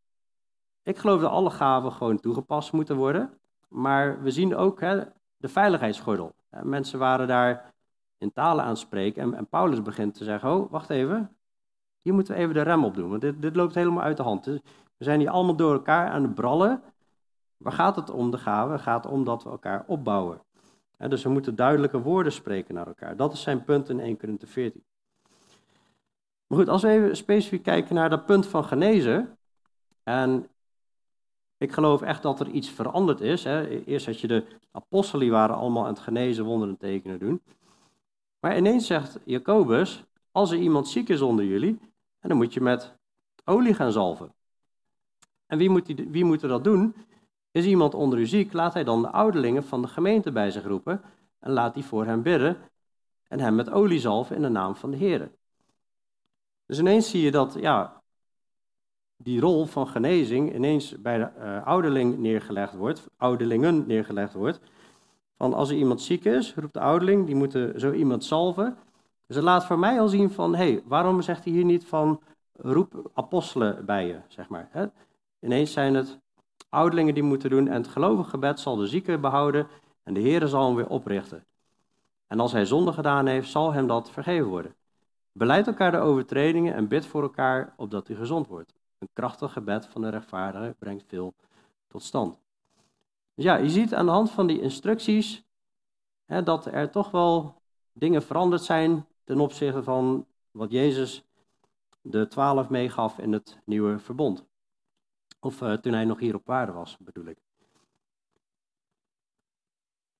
ik geloof dat alle gaven gewoon toegepast moeten worden. Maar we zien ook hè, de veiligheidsgordel. Mensen waren daar in talen aan spreken. En, en, Paulus begint te zeggen: Oh, wacht even. Hier moeten we even de rem op doen. Want dit, dit loopt helemaal uit de hand. Dus we zijn hier allemaal door elkaar aan het brallen. Waar gaat het om, de gaven? Het gaat om dat we elkaar opbouwen. dus we moeten duidelijke woorden spreken naar elkaar. Dat is zijn punt in 1 Corinthië 14. Maar goed, als we even specifiek kijken naar dat punt van genezen. En ik geloof echt dat er iets veranderd is. Hè. Eerst had je de apostelen, waren allemaal aan het genezen, wonderen tekenen doen. Maar ineens zegt Jacobus, als er iemand ziek is onder jullie, dan moet je met olie gaan zalven. En wie moet, die, wie moet er dat doen? Is iemand onder u ziek, laat hij dan de ouderlingen van de gemeente bij zich roepen en laat die voor hem bidden en hem met olie zalven in de naam van de Heer. Dus ineens zie je dat ja, die rol van genezing ineens bij de uh, ouderling neergelegd wordt, ouderlingen neergelegd wordt. Van als er iemand ziek is, roept de ouderling, die moeten zo iemand salven. Dus het laat voor mij al zien van, hé, hey, waarom zegt hij hier niet van roep apostelen bij je, zeg maar. Hè? Ineens zijn het ouderlingen die moeten doen en het gelovige gebed zal de zieke behouden en de Heer zal hem weer oprichten. En als hij zonde gedaan heeft, zal hem dat vergeven worden. Beleid elkaar de overtredingen en bid voor elkaar opdat u gezond wordt. Een krachtig gebed van de rechtvaardige brengt veel tot stand. Dus ja, je ziet aan de hand van die instructies hè, dat er toch wel dingen veranderd zijn ten opzichte van wat Jezus de twaalf meegaf in het nieuwe verbond. Of uh, toen hij nog hier op aarde was, bedoel ik.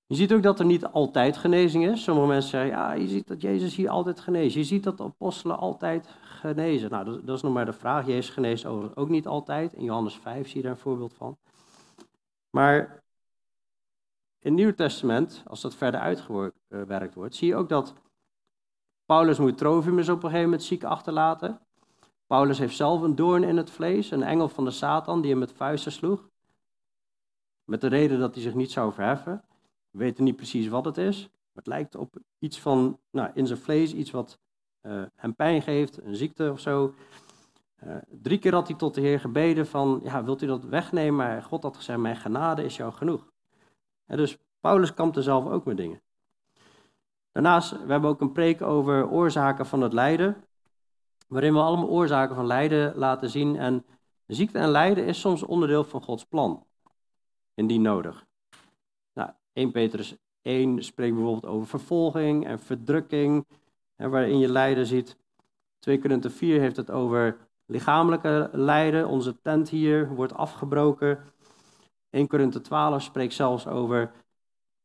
Je ziet ook dat er niet altijd genezing is. Sommige mensen zeggen, ja, je ziet dat Jezus hier altijd geneest. Je ziet dat de apostelen altijd genezen. Nou, dat, dat is nog maar de vraag. Jezus geneest ook niet altijd. In Johannes 5 zie je daar een voorbeeld van. Maar in het Nieuwe Testament, als dat verder uitgewerkt wordt, zie je ook dat Paulus moet Trofimus op een gegeven moment ziek achterlaten. Paulus heeft zelf een doorn in het vlees, een engel van de Satan die hem met vuisten sloeg. Met de reden dat hij zich niet zou verheffen. We weten niet precies wat het is. Het lijkt op iets van, nou, in zijn vlees, iets wat uh, hem pijn geeft, een ziekte of zo. Uh, drie keer had hij tot de Heer gebeden van, ja, wilt u dat wegnemen? Maar God had gezegd, mijn genade is jou genoeg. En dus Paulus kampte zelf ook met dingen. Daarnaast, we hebben ook een preek over oorzaken van het lijden waarin we allemaal oorzaken van lijden laten zien. En ziekte en lijden is soms onderdeel van Gods plan, indien nodig. Nou, 1 Petrus 1 spreekt bijvoorbeeld over vervolging en verdrukking, hè, waarin je lijden ziet. 2 Korinthe 4 heeft het over lichamelijke lijden. Onze tent hier wordt afgebroken. 1 Korinthe 12 spreekt zelfs over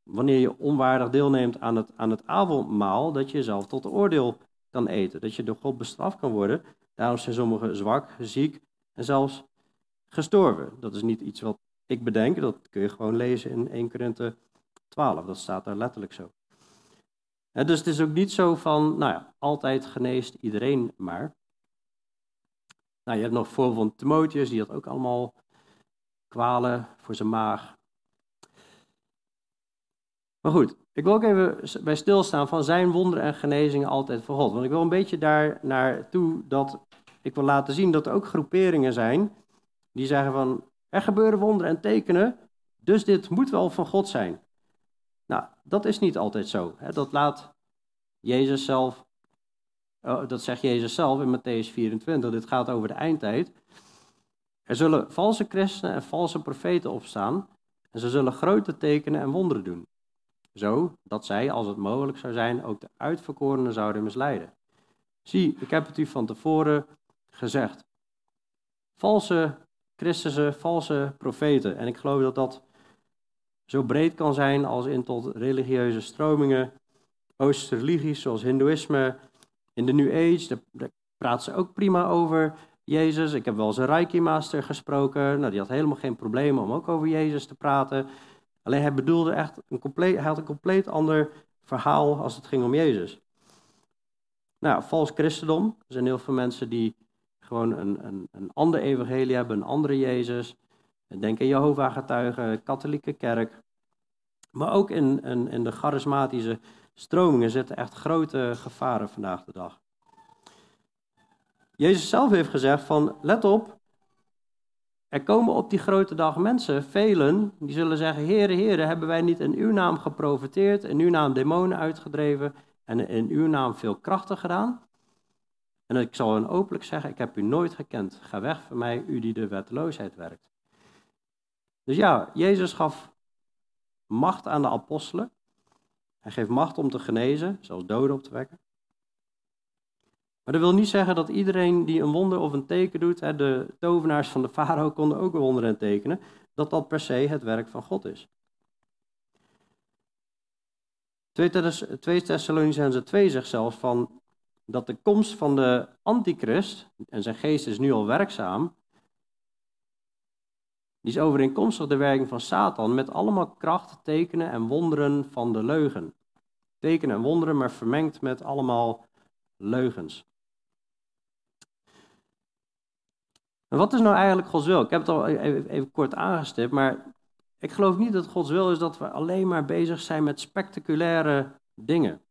wanneer je onwaardig deelneemt aan het, aan het avondmaal, dat je jezelf tot oordeel kan eten. Dat je door God bestraft kan worden. Daarom zijn sommigen zwak, ziek en zelfs gestorven. Dat is niet iets wat ik bedenk, dat kun je gewoon lezen in 1 Korinthe 12. Dat staat daar letterlijk zo. Dus het is ook niet zo van, nou ja, altijd geneest iedereen maar. Nou, je hebt nog voor van Timotheus, die had ook allemaal kwalen voor zijn maag. Maar goed, ik wil ook even bij stilstaan van zijn wonderen en genezingen altijd voor God. Want ik wil een beetje daar naartoe dat ik wil laten zien dat er ook groeperingen zijn die zeggen van er gebeuren wonderen en tekenen, dus dit moet wel van God zijn. Nou, dat is niet altijd zo. Hè. Dat laat Jezus zelf, oh, dat zegt Jezus zelf in Matthäus 24, dit gaat over de eindtijd. Er zullen valse christenen en valse profeten opstaan en ze zullen grote tekenen en wonderen doen zo dat zij, als het mogelijk zou zijn, ook de uitverkorenen zouden misleiden. Zie, ik heb het u van tevoren gezegd. Valse Christussen, valse profeten. En ik geloof dat dat zo breed kan zijn als in tot religieuze stromingen, Oosterse religies zoals Hindoeïsme. In de New Age, daar praten ze ook prima over Jezus. Ik heb wel eens een Reiki-master gesproken. Nou, die had helemaal geen probleem om ook over Jezus te praten. Alleen hij bedoelde echt een compleet, hij had een compleet ander verhaal als het ging om Jezus. Nou, vals christendom. Er zijn heel veel mensen die gewoon een, een, een ander evangelie hebben, een andere Jezus. Denk aan Jehovah-getuigen, katholieke kerk. Maar ook in, in, de charismatische stromingen zitten echt grote gevaren vandaag de dag. Jezus zelf heeft gezegd van, let op, er komen op die grote dag mensen, velen, die zullen zeggen, Heere, Heere, hebben wij niet in uw naam geprofiteerd, in uw naam demonen uitgedreven en in uw naam veel krachten gedaan? En ik zal hen openlijk zeggen, ik heb u nooit gekend. Ga weg van mij, u die de wetteloosheid werkt. Dus ja, Jezus gaf macht aan de apostelen. Hij geeft macht om te genezen, zelfs doden op te wekken. Maar dat wil niet zeggen dat iedereen die een wonder of een teken doet, de tovenaars van de farao konden ook wonderen en tekenen, dat dat per se het werk van God is. 2 Thessalonicense 2 zegt zelfs van dat de komst van de antichrist, en zijn geest is nu al werkzaam, die is overeenkomstig de werking van Satan met allemaal kracht, tekenen en wonderen van de leugen. Tekenen en wonderen, maar vermengd met allemaal leugens. En wat is nou eigenlijk Gods wil? Ik heb het al even, even kort aangestipt, maar ik geloof niet dat Gods wil is dat we alleen maar bezig zijn met spectaculaire dingen.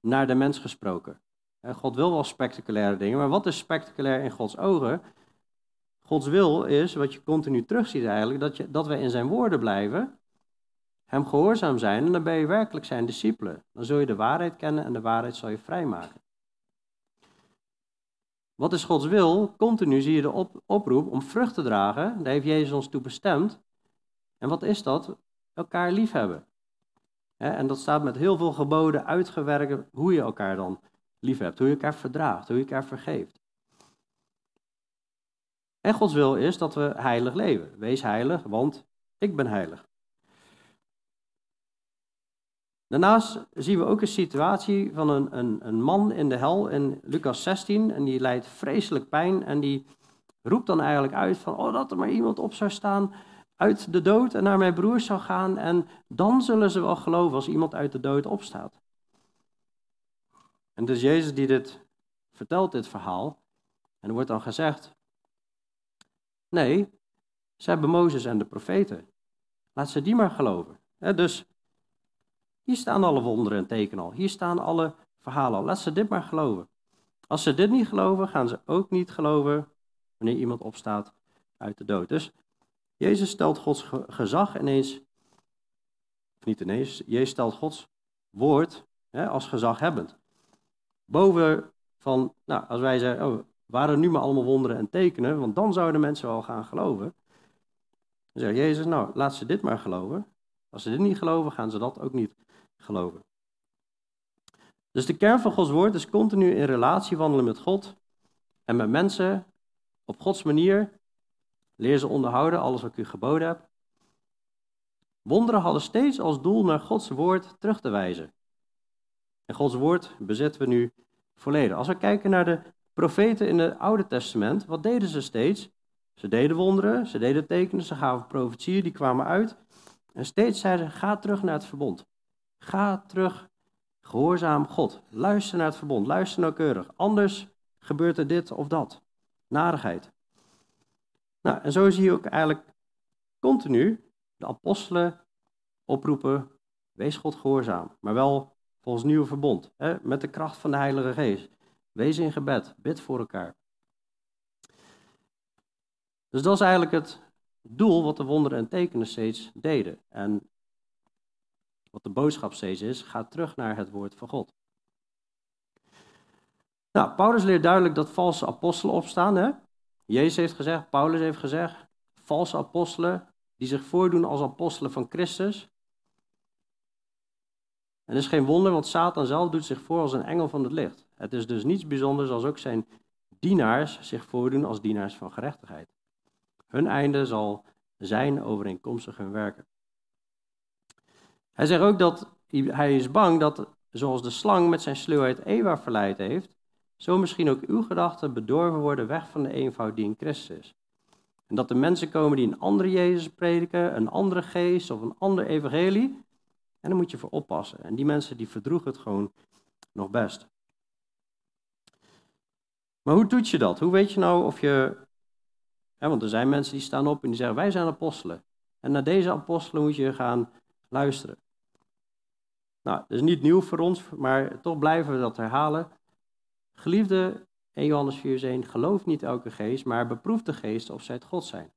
Naar de mens gesproken. God wil wel spectaculaire dingen, maar wat is spectaculair in Gods ogen? Gods wil is, wat je continu terugziet eigenlijk, dat, je, dat we in zijn woorden blijven, hem gehoorzaam zijn en dan ben je werkelijk zijn discipelen. Dan zul je de waarheid kennen en de waarheid zal je vrijmaken. Wat is Gods wil? Continu zie je de oproep om vrucht te dragen. Daar heeft Jezus ons toe bestemd. En wat is dat? Elkaar liefhebben. En dat staat met heel veel geboden uitgewerkt hoe je elkaar dan lief hebt, hoe je elkaar verdraagt, hoe je elkaar vergeeft. En Gods wil is dat we heilig leven. Wees heilig, want ik ben heilig. Daarnaast zien we ook een situatie van een, een, een man in de hel in Lucas 16. En die lijdt vreselijk pijn. En die roept dan eigenlijk uit van, oh dat er maar iemand op zou staan uit de dood en naar mijn broers zou gaan. En dan zullen ze wel geloven als iemand uit de dood opstaat. En dus Jezus die dit vertelt, dit verhaal. En er wordt dan gezegd, nee, ze hebben Mozes en de profeten. Laat ze die maar geloven. dus hier staan alle wonderen en tekenen al. Hier staan alle verhalen al. Laat ze dit maar geloven. Als ze dit niet geloven, gaan ze ook niet geloven wanneer iemand opstaat uit de dood. Dus Jezus stelt Gods gezag ineens, of niet ineens, Jezus stelt Gods woord hè, als gezaghebbend. Boven van, nou, als wij zeggen, oh, waren nu maar allemaal wonderen en tekenen, want dan zouden mensen wel gaan geloven. Dan zegt Jezus, nou, laat ze dit maar geloven. Als ze dit niet geloven, gaan ze dat ook niet geloven. Dus de kern van Gods woord is continu in relatie wandelen met God en met mensen op Gods manier. Leer ze onderhouden, alles wat ik u geboden heb. Wonderen hadden steeds als doel naar Gods woord terug te wijzen. En Gods woord bezitten we nu volledig. Als we kijken naar de profeten in het Oude Testament, wat deden ze steeds? Ze deden wonderen, ze deden tekenen, ze gaven profetieën, die kwamen uit. En steeds zeiden ze, ga terug naar het verbond. Ga terug, gehoorzaam God. Luister naar het verbond, luister nauwkeurig. Anders gebeurt er dit of dat. Narigheid. Nou, en zo zie je ook eigenlijk continu de apostelen oproepen, wees God gehoorzaam. Maar wel volgens nieuwe verbond, hè, met de kracht van de Heilige Geest. Wees in gebed, bid voor elkaar. Dus dat is eigenlijk het doel wat de wonderen en tekenen steeds deden. En wat de boodschap steeds is, ga terug naar het woord van God. Nou, Paulus leert duidelijk dat valse apostelen opstaan. Hè? Jezus heeft gezegd, Paulus heeft gezegd, valse apostelen die zich voordoen als apostelen van Christus. En is geen wonder, want Satan zelf doet zich voor als een engel van het licht. Het is dus niets bijzonders als ook zijn dienaars zich voordoen als dienaars van gerechtigheid. Hun einde zal zijn overeenkomstig hun werken. Hij zegt ook dat hij is bang dat, zoals de slang met zijn sluwheid Eva verleid heeft, zo misschien ook uw gedachten bedorven worden weg van de eenvoud die in Christus is. En dat er mensen komen die een andere Jezus prediken, een andere geest of een ander evangelie. En daar moet je voor oppassen. En die mensen die verdroegen het gewoon nog best. Maar hoe doet je dat? Hoe weet je nou of je. want er zijn mensen die staan op en die zeggen: Wij zijn apostelen. En naar deze apostelen moet je gaan luisteren. Nou, dat is niet nieuw voor ons, maar toch blijven we dat herhalen. Geliefde, 1 Johannes 4 geloof niet elke geest, maar beproef de geest of zij het God zijn.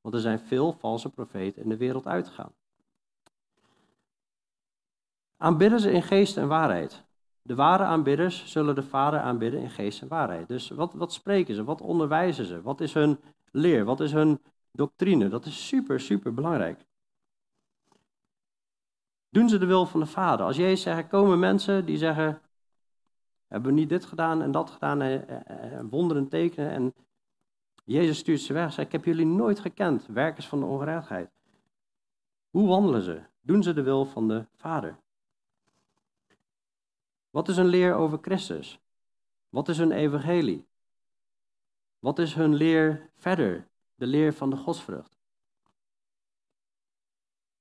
Want er zijn veel valse profeten in de wereld uitgegaan. Aanbidden ze in geest en waarheid. De ware aanbidders zullen de Vader aanbidden in geest en waarheid. Dus wat, wat spreken ze? Wat onderwijzen ze? Wat is hun leer? Wat is hun doctrine? Dat is super, super belangrijk. Doen ze de wil van de Vader? Als Jezus zegt, komen mensen die zeggen, hebben we niet dit gedaan en dat gedaan, en, en wonderen tekenen. En Jezus stuurt ze weg, zegt, ik heb jullie nooit gekend, werkers van de ongerechtigheid. Hoe wandelen ze? Doen ze de wil van de Vader? Wat is een leer over Christus? Wat is hun evangelie? Wat is hun leer verder? De leer van de godsvrucht.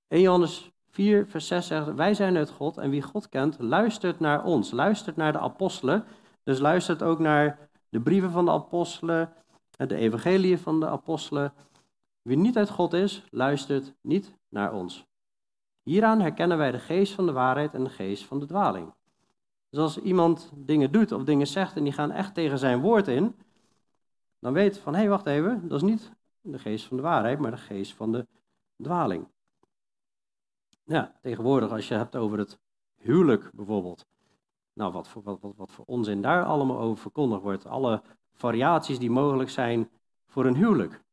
1 Johannes 4, vers 6 zegt, wij zijn het God en wie God kent, luistert naar ons, luistert naar de apostelen. Dus luistert ook naar de brieven van de apostelen, de evangelie van de apostelen. Wie niet uit God is, luistert niet naar ons. Hieraan herkennen wij de geest van de waarheid en de geest van de dwaling. Dus als iemand dingen doet of dingen zegt en die gaan echt tegen zijn woord in, dan weet van, hé, hey, wacht even, dat is niet de geest van de waarheid, maar de geest van de dwaling. Ja, tegenwoordig als je hebt over het huwelijk bijvoorbeeld. Nou, wat voor, wat, wat, wat voor onzin daar allemaal over verkondigd wordt. Alle variaties die mogelijk zijn voor een huwelijk.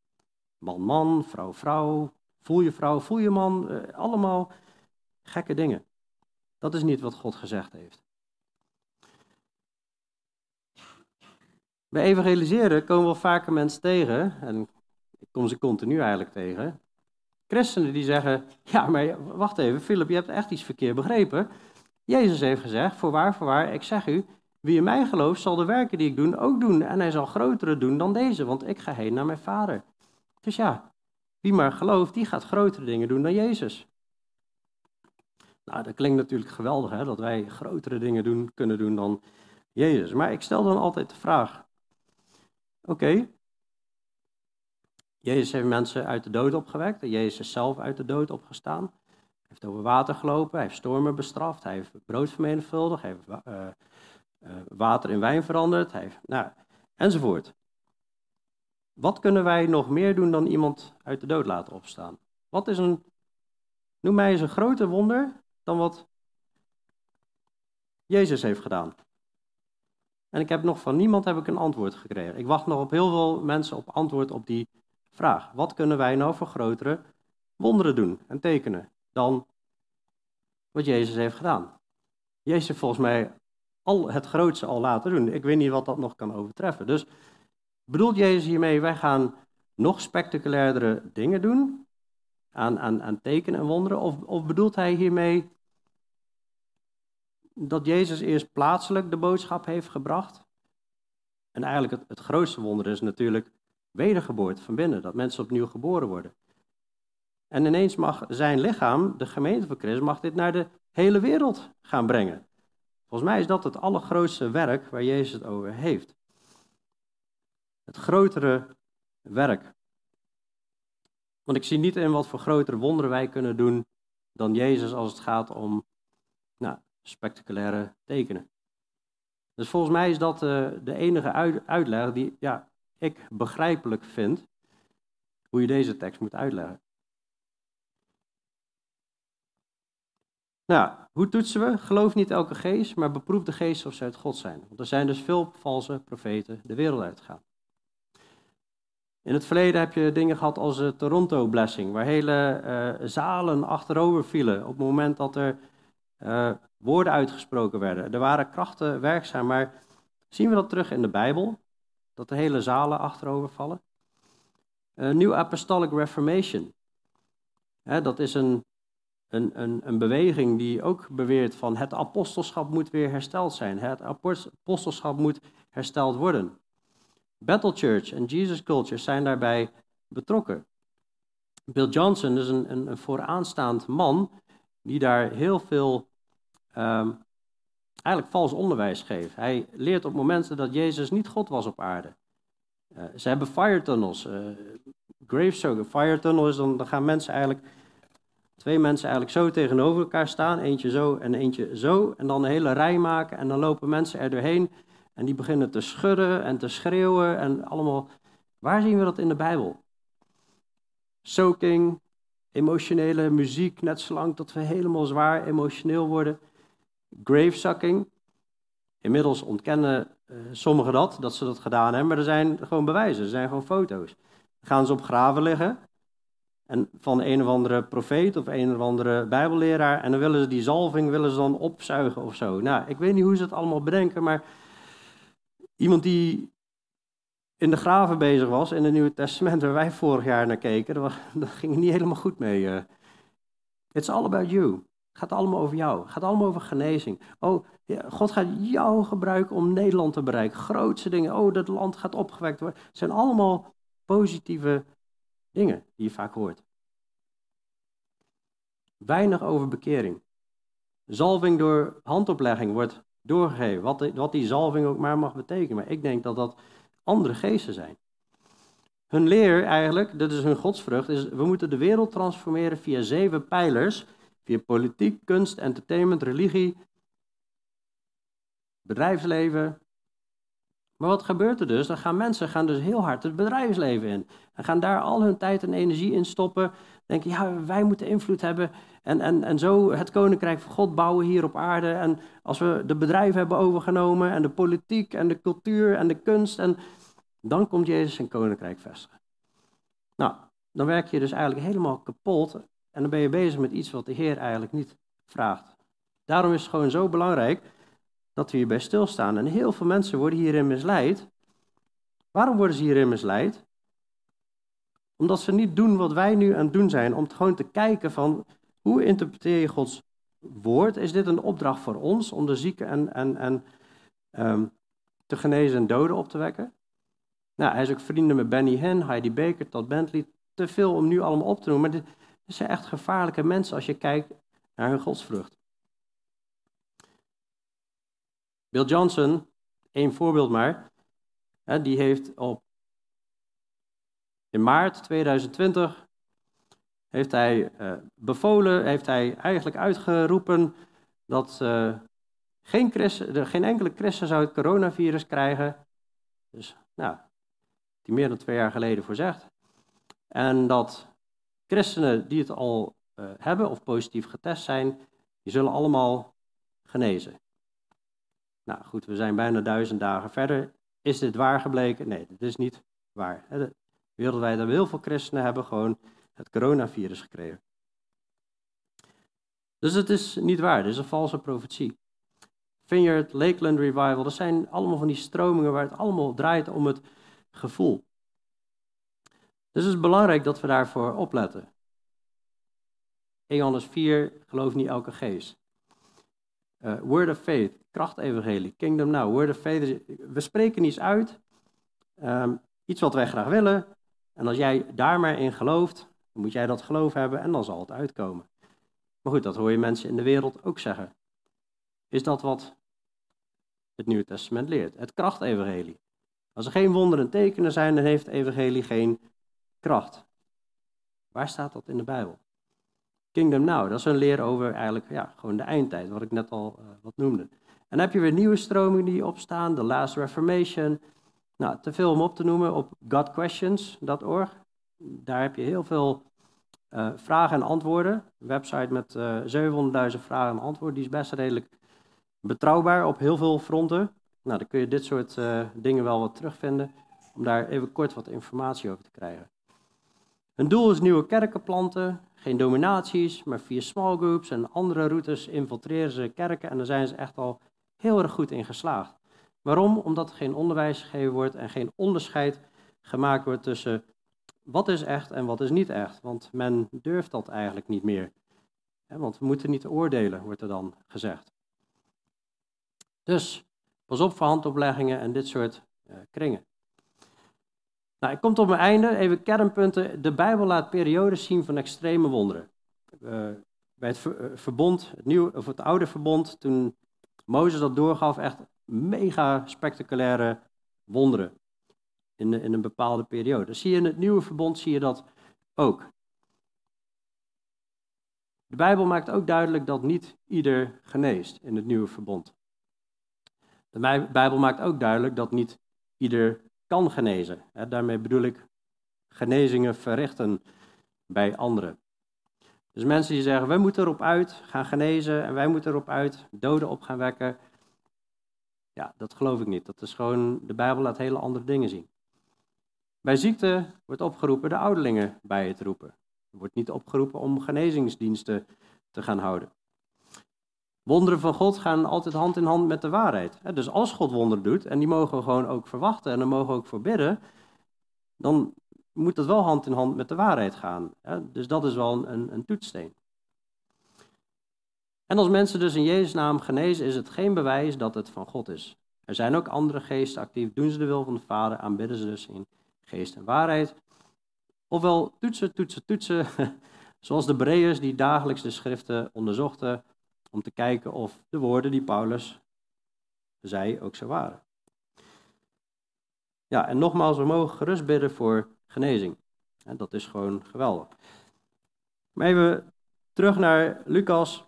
Man-man, vrouw-vrouw, voel je vrouw, voel je man. Eh, allemaal gekke dingen. Dat is niet wat God gezegd heeft. Bij evangeliseren komen we vaker mensen tegen, en ik kom ze continu eigenlijk tegen, christenen die zeggen, ja maar wacht even Philip, je hebt echt iets verkeerd begrepen. Jezus heeft gezegd, voorwaar, voorwaar, ik zeg u, wie in mij gelooft zal de werken die ik doe ook doen en hij zal grotere doen dan deze, want ik ga heen naar mijn vader. Dus ja, wie maar gelooft, die gaat grotere dingen doen dan Jezus. Nou, dat klinkt natuurlijk geweldig, hè, dat wij grotere dingen doen, kunnen doen dan Jezus. Maar ik stel dan altijd de vraag, oké, Jezus heeft mensen uit de dood opgewekt, Jezus is zelf uit de dood opgestaan. Hij heeft over water gelopen, hij heeft stormen bestraft, hij heeft brood vermenigvuldigd, hij heeft uh, uh, water in wijn veranderd, heeft, nou, enzovoort. Wat kunnen wij nog meer doen dan iemand uit de dood laten opstaan? Wat is een, noem mij eens een groter wonder dan wat Jezus heeft gedaan. En ik heb nog van niemand heb ik een antwoord gekregen. Ik wacht nog op heel veel mensen op antwoord op die vraag. Wat kunnen wij nou voor grotere wonderen doen en tekenen dan wat Jezus heeft gedaan? Jezus heeft volgens mij al het grootste al laten doen. Ik weet niet wat dat nog kan overtreffen. Dus bedoelt Jezus hiermee, wij gaan nog spectaculairdere dingen doen aan, aan, aan tekenen en wonderen? Of, of bedoelt hij hiermee dat Jezus eerst plaatselijk de boodschap heeft gebracht? En eigenlijk het, grootste wonder is natuurlijk wedergeboorte van binnen, dat mensen opnieuw geboren worden. En ineens mag zijn lichaam, de gemeente van Christus, mag dit naar de hele wereld gaan brengen. Volgens mij is dat het allergrootste werk waar Jezus het over heeft. Het grotere werk. Want ik zie niet in wat voor grotere wonderen wij kunnen doen dan Jezus als het gaat om nou, spectaculaire tekenen. Dus volgens mij is dat uh, de enige uitleg die, ja, ik begrijpelijk vind hoe je deze tekst moet uitleggen. Nou, hoe toetsen we? Geloof niet elke geest, maar beproef de geest of ze uit God zijn. Want er zijn dus veel valse profeten de wereld uitgegaan. In het verleden heb je dingen gehad als de Toronto Blessing, waar hele uh, zalen achterover vielen op het moment dat er uh, woorden uitgesproken werden. Er waren krachten werkzaam, maar zien we dat terug in de Bijbel? Dat de hele zalen achterover vallen. Uh, New Apostolic Reformation. dat is een, een, een, een beweging die ook beweert van het apostelschap moet weer hersteld zijn. Het apostelschap moet hersteld worden. Battle Church en Jesus Culture zijn daarbij betrokken. Bill Johnson is een, een, een vooraanstaand man die daar heel veel um, eigenlijk vals onderwijs geeft. Hij leert op momenten dat Jezus niet God was op aarde. Uh, ze hebben fire tunnels. Uh, fire tunnel is dan, dan gaan mensen eigenlijk, twee mensen eigenlijk zo tegenover elkaar staan. Eentje zo en eentje zo. En dan een hele rij maken en dan lopen mensen er doorheen. En die beginnen te schudden en te schreeuwen en allemaal. Waar zien we dat in de Bijbel? Soaking, emotionele muziek, net zolang tot we helemaal zwaar emotioneel worden gravesucking. Inmiddels ontkennen uh, sommigen dat, dat ze dat gedaan hebben, maar er zijn gewoon bewijzen, er zijn gewoon foto's. Dan gaan ze op graven liggen En van een of andere profeet of een of andere bijbelleraar. En dan willen ze die zalving willen ze dan opzuigen of zo. Nou, ik weet niet hoe ze het allemaal bedenken, maar iemand die in de graven bezig was in het Nieuwe Testament, waar wij vorig jaar naar keken, daar, ging het niet helemaal goed mee. Uh. It's all about you. Het gaat allemaal over jou. Het gaat allemaal over genezing. Oh, God gaat jou gebruiken om Nederland te bereiken. Grootste dingen. Oh, dat land gaat opgewekt worden. Het zijn allemaal positieve dingen die je vaak hoort. Weinig over bekering. Zalving door handoplegging wordt doorgegeven. Wat, wat die zalving ook maar mag betekenen. Maar ik denk dat dat andere geesten zijn. Hun leer eigenlijk, dat is hun godsvrucht, is we moeten de wereld transformeren via zeven pijlers. Via politiek, kunst, entertainment, religie, bedrijfsleven. Maar wat gebeurt er dus? Dan gaan mensen gaan dus heel hard het bedrijfsleven in. En gaan daar al hun tijd en energie in stoppen. Denken, ja, wij moeten invloed hebben. En, en, en zo het koninkrijk van God bouwen hier op aarde. En als we de bedrijven hebben overgenomen. En de politiek en de cultuur en de kunst. En dan komt Jezus zijn koninkrijk vestigen. Nou, dan werk je dus eigenlijk helemaal kapot. En dan ben je bezig met iets wat de Heer eigenlijk niet vraagt. Daarom is het gewoon zo belangrijk dat we hierbij stilstaan. En heel veel mensen worden hierin misleid. Waarom worden ze hierin misleid? Omdat ze niet doen wat wij nu aan het doen zijn, om gewoon te kijken van hoe interpreteer je Gods woord? Is dit een opdracht voor ons om de zieken en, en, en um, te genezen en doden op te wekken? Nou, hij is ook vrienden met Benny Hinn, Heidi Baker, Todd Bentley. Te veel om nu allemaal op te noemen, maar dit, dit zijn echt gevaarlijke mensen als je kijkt naar hun godsvrucht. Bill Johnson, één voorbeeld maar, die heeft op in maart 2020 heeft hij uh, bevolen, heeft hij eigenlijk uitgeroepen dat uh, geen, christen, geen enkele christen zou het coronavirus krijgen. Dus, nou, die meer dan twee jaar geleden voorzegd. En dat christenen die het al uh, hebben of positief getest zijn, die zullen allemaal genezen. Nou goed, we zijn bijna duizend dagen verder. Is dit waar gebleken? Nee, dit is niet waar. Wereldwijd hebben heel veel christenen hebben gewoon het coronavirus gekregen. Dus het is niet waar, dit is een valse profetie. Vineyard, Lakeland Revival, dat zijn allemaal van die stromingen waar het allemaal draait om het gevoel. Dus het is belangrijk dat we daarvoor opletten. 1 Johannes 4, geloof niet elke geest. Uh, word of Faith, krachtevangelie, Kingdom Now, Word of Faith. We spreken iets uit, um, iets wat wij graag willen. En als jij daar maar in gelooft, dan moet jij dat geloof hebben en dan zal het uitkomen. Maar goed, dat hoor je mensen in de wereld ook zeggen. Is dat wat het Nieuwe Testament leert? Het krachtevangelie. Als er geen wonderen en tekenen zijn, dan heeft het evangelie geen kracht. Waar staat dat in de Bijbel? Kingdom Now, dat is een leer over eigenlijk ja, gewoon de eindtijd, wat ik net al uh, wat noemde. En dan heb je weer nieuwe stromingen die opstaan, de Last Reformation. Nou, te veel om op te noemen op godquestions.org. Daar heb je heel veel uh, vragen en antwoorden. Een website met uh, eh, 700.000 vragen en antwoorden, die is best redelijk betrouwbaar op heel veel fronten. Nou, dan kun je dit soort dingen wel wat terugvinden, om daar even kort wat informatie over te krijgen. Hun doel is nieuwe kerken planten, geen dominaties, maar via small groups en andere routes infiltreren ze kerken en daar zijn ze echt al heel erg goed in geslaagd. Waarom? Omdat er geen onderwijs gegeven wordt en geen onderscheid gemaakt wordt tussen wat is echt en wat is niet echt. Want men durft dat eigenlijk niet meer. Want we moeten niet oordelen, wordt er dan gezegd. Dus pas op voor handopleggingen en dit soort uh, kringen. Nou, ik kom tot mijn einde. Even kernpunten. De Bijbel laat periodes zien van extreme wonderen. Uh, bij het eh, verbond, het, nieuwe, of het oude verbond, toen Mozes dat doorgaf, echt mega spectaculaire wonderen in, in een bepaalde periode. zie je in het nieuwe verbond zie je dat ook. De Bijbel maakt ook duidelijk dat niet ieder geneest in het nieuwe verbond. De Bijbel maakt ook duidelijk dat niet ieder kan genezen. Daarmee bedoel ik genezingen verrichten bij anderen. Dus mensen die zeggen, wij moeten erop uit gaan genezen en wij moeten erop uit doden op gaan wekken. Ja, dat geloof ik niet. Dat is gewoon, de Bijbel laat hele andere dingen zien. Bij ziekte wordt opgeroepen de ouderlingen bij het roepen. Er wordt niet opgeroepen om genezingsdiensten te gaan houden. Wonderen van God gaan altijd hand in hand met de waarheid. Dus als God wonderen doet, en die mogen we gewoon ook verwachten en daar mogen ook voor bidden, dan moet dat wel hand in hand met de waarheid gaan. Dus dat is wel een, een toetssteen. En als mensen dus in Jezus' naam genezen, is het geen bewijs dat het van God is. Er zijn ook andere geesten actief. Doen ze de wil van de Vader, aanbidden ze dus in geest en waarheid. Ofwel toetsen, toetsen, toetsen. Zoals de Bereërs die dagelijks de schriften onderzochten om te kijken of de woorden die Paulus zei ook zo waren. Ja, en nogmaals, we mogen gerust bidden voor genezing. En dat is gewoon geweldig. Maar even terug naar Lucas.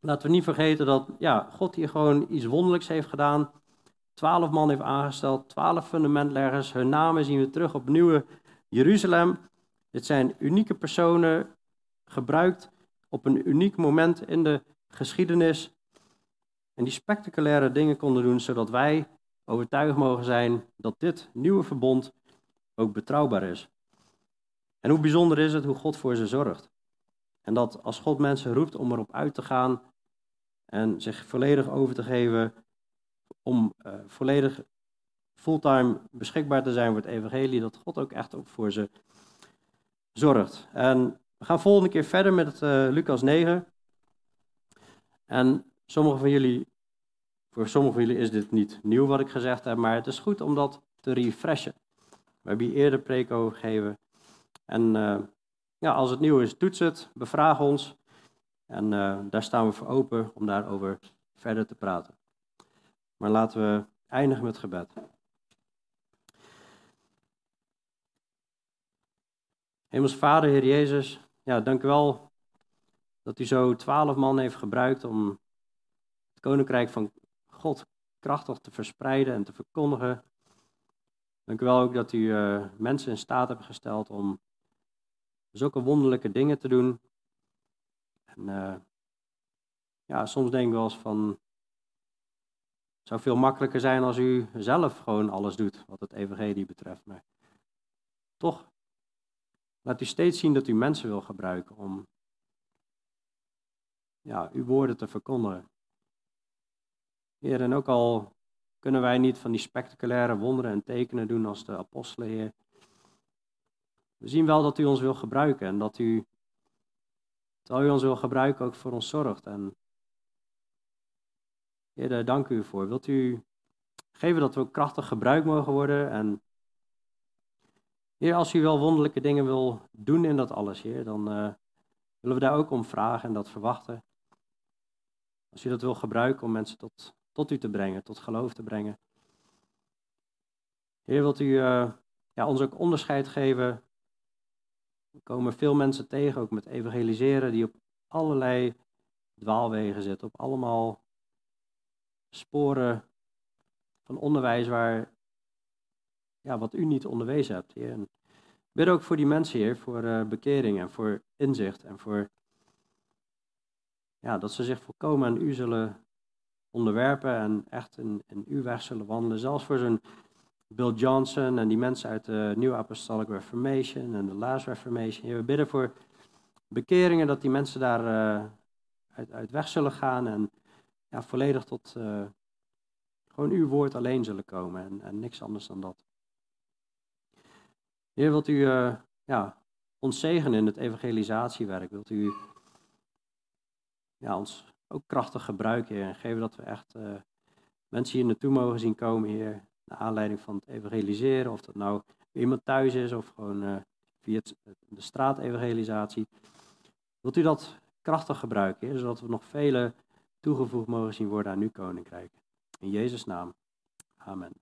Laten we niet vergeten dat ja, God hier gewoon iets wonderlijks heeft gedaan. Twaalf man heeft aangesteld, twaalf fundamentleggers. Hun namen zien we terug op Nieuwe Jeruzalem. Dit zijn unieke personen, gebruikt op een uniek moment in de geschiedenis. En die spectaculaire dingen konden doen, zodat wij overtuigd mogen zijn dat dit nieuwe verbond ook betrouwbaar is. En hoe bijzonder is het hoe God voor ze zorgt. En dat als God mensen roept om erop uit te gaan en zich volledig over te geven, om uh, volledig fulltime beschikbaar te zijn voor het evangelie, dat God ook echt ook voor ze zorgt. En we gaan volgende keer verder met uh, Lucas 9. En sommige van jullie, voor sommigen van jullie is dit niet nieuw wat ik gezegd heb, maar het is goed om dat te refreshen. We hebben hier eerder preek over gegeven. En uh, ja, als het nieuw is, toets het, bevraag ons. En daar staan we voor open om daarover verder te praten. Maar laten we eindigen met gebed. Hemels Vader, Heer Jezus, ja, dank u wel dat u zo twaalf man heeft gebruikt om het koninkrijk van God krachtig te verspreiden en te verkondigen. Dank u wel ook dat u uh, mensen in staat hebt gesteld om zulke wonderlijke dingen te doen. En uh, ja, soms denk ik wel eens van, zou veel makkelijker zijn als u zelf gewoon alles doet wat het evangelie betreft. Maar toch laat u steeds zien dat u mensen wil gebruiken om ja, uw woorden te verkondigen. Heer, en ook al kunnen wij niet van die spectaculaire wonderen en tekenen doen als de apostelen. We zien wel dat u ons wil gebruiken en dat u, terwijl u ons wil gebruiken, ook voor ons zorgt. En Heer, daar dank u voor. Wilt u geven dat we krachtig gebruikt mogen worden en Heer, als u wel wonderlijke dingen wil doen in dat alles, Heer, dan uh, willen we daar ook om vragen en dat verwachten. Als u dat wil gebruiken om mensen tot, tot u te brengen, tot geloof te brengen. Heer, wilt u uh, ja, ons ook onderscheid geven? Er komen veel mensen tegen, ook met evangeliseren, die op allerlei dwaalwegen zitten, op allemaal sporen van onderwijs waar ja, wat u niet onderwezen hebt, Heer. En bid ook voor die mensen, Heer, voor uh, bekering en voor inzicht en voor ja, dat ze zich volkomen aan u zullen onderwerpen en echt in, uw weg zullen wandelen. Zelfs voor zo'n Bill Johnson en die mensen uit de New Apostolic Reformation en de Last Reformation. Heer, we bidden voor bekeringen, dat die mensen daar uh, uit, uit weg zullen gaan en ja, volledig tot uh, gewoon uw woord alleen zullen komen en, en niks anders dan dat. Heer, wilt u uh, ja, ons zegenen in het evangelisatiewerk? Wilt u ja, ons ook krachtig gebruiken, Heer? En geven dat we echt uh, mensen hier naartoe mogen zien komen, Heer. Naar aanleiding van het evangeliseren. Of dat nou iemand thuis is of gewoon via het, de straatevangelisatie. Wilt u dat krachtig gebruiken? Zodat we nog vele toegevoegd mogen zien worden aan uw koninkrijk. In Jezus' naam. Amen.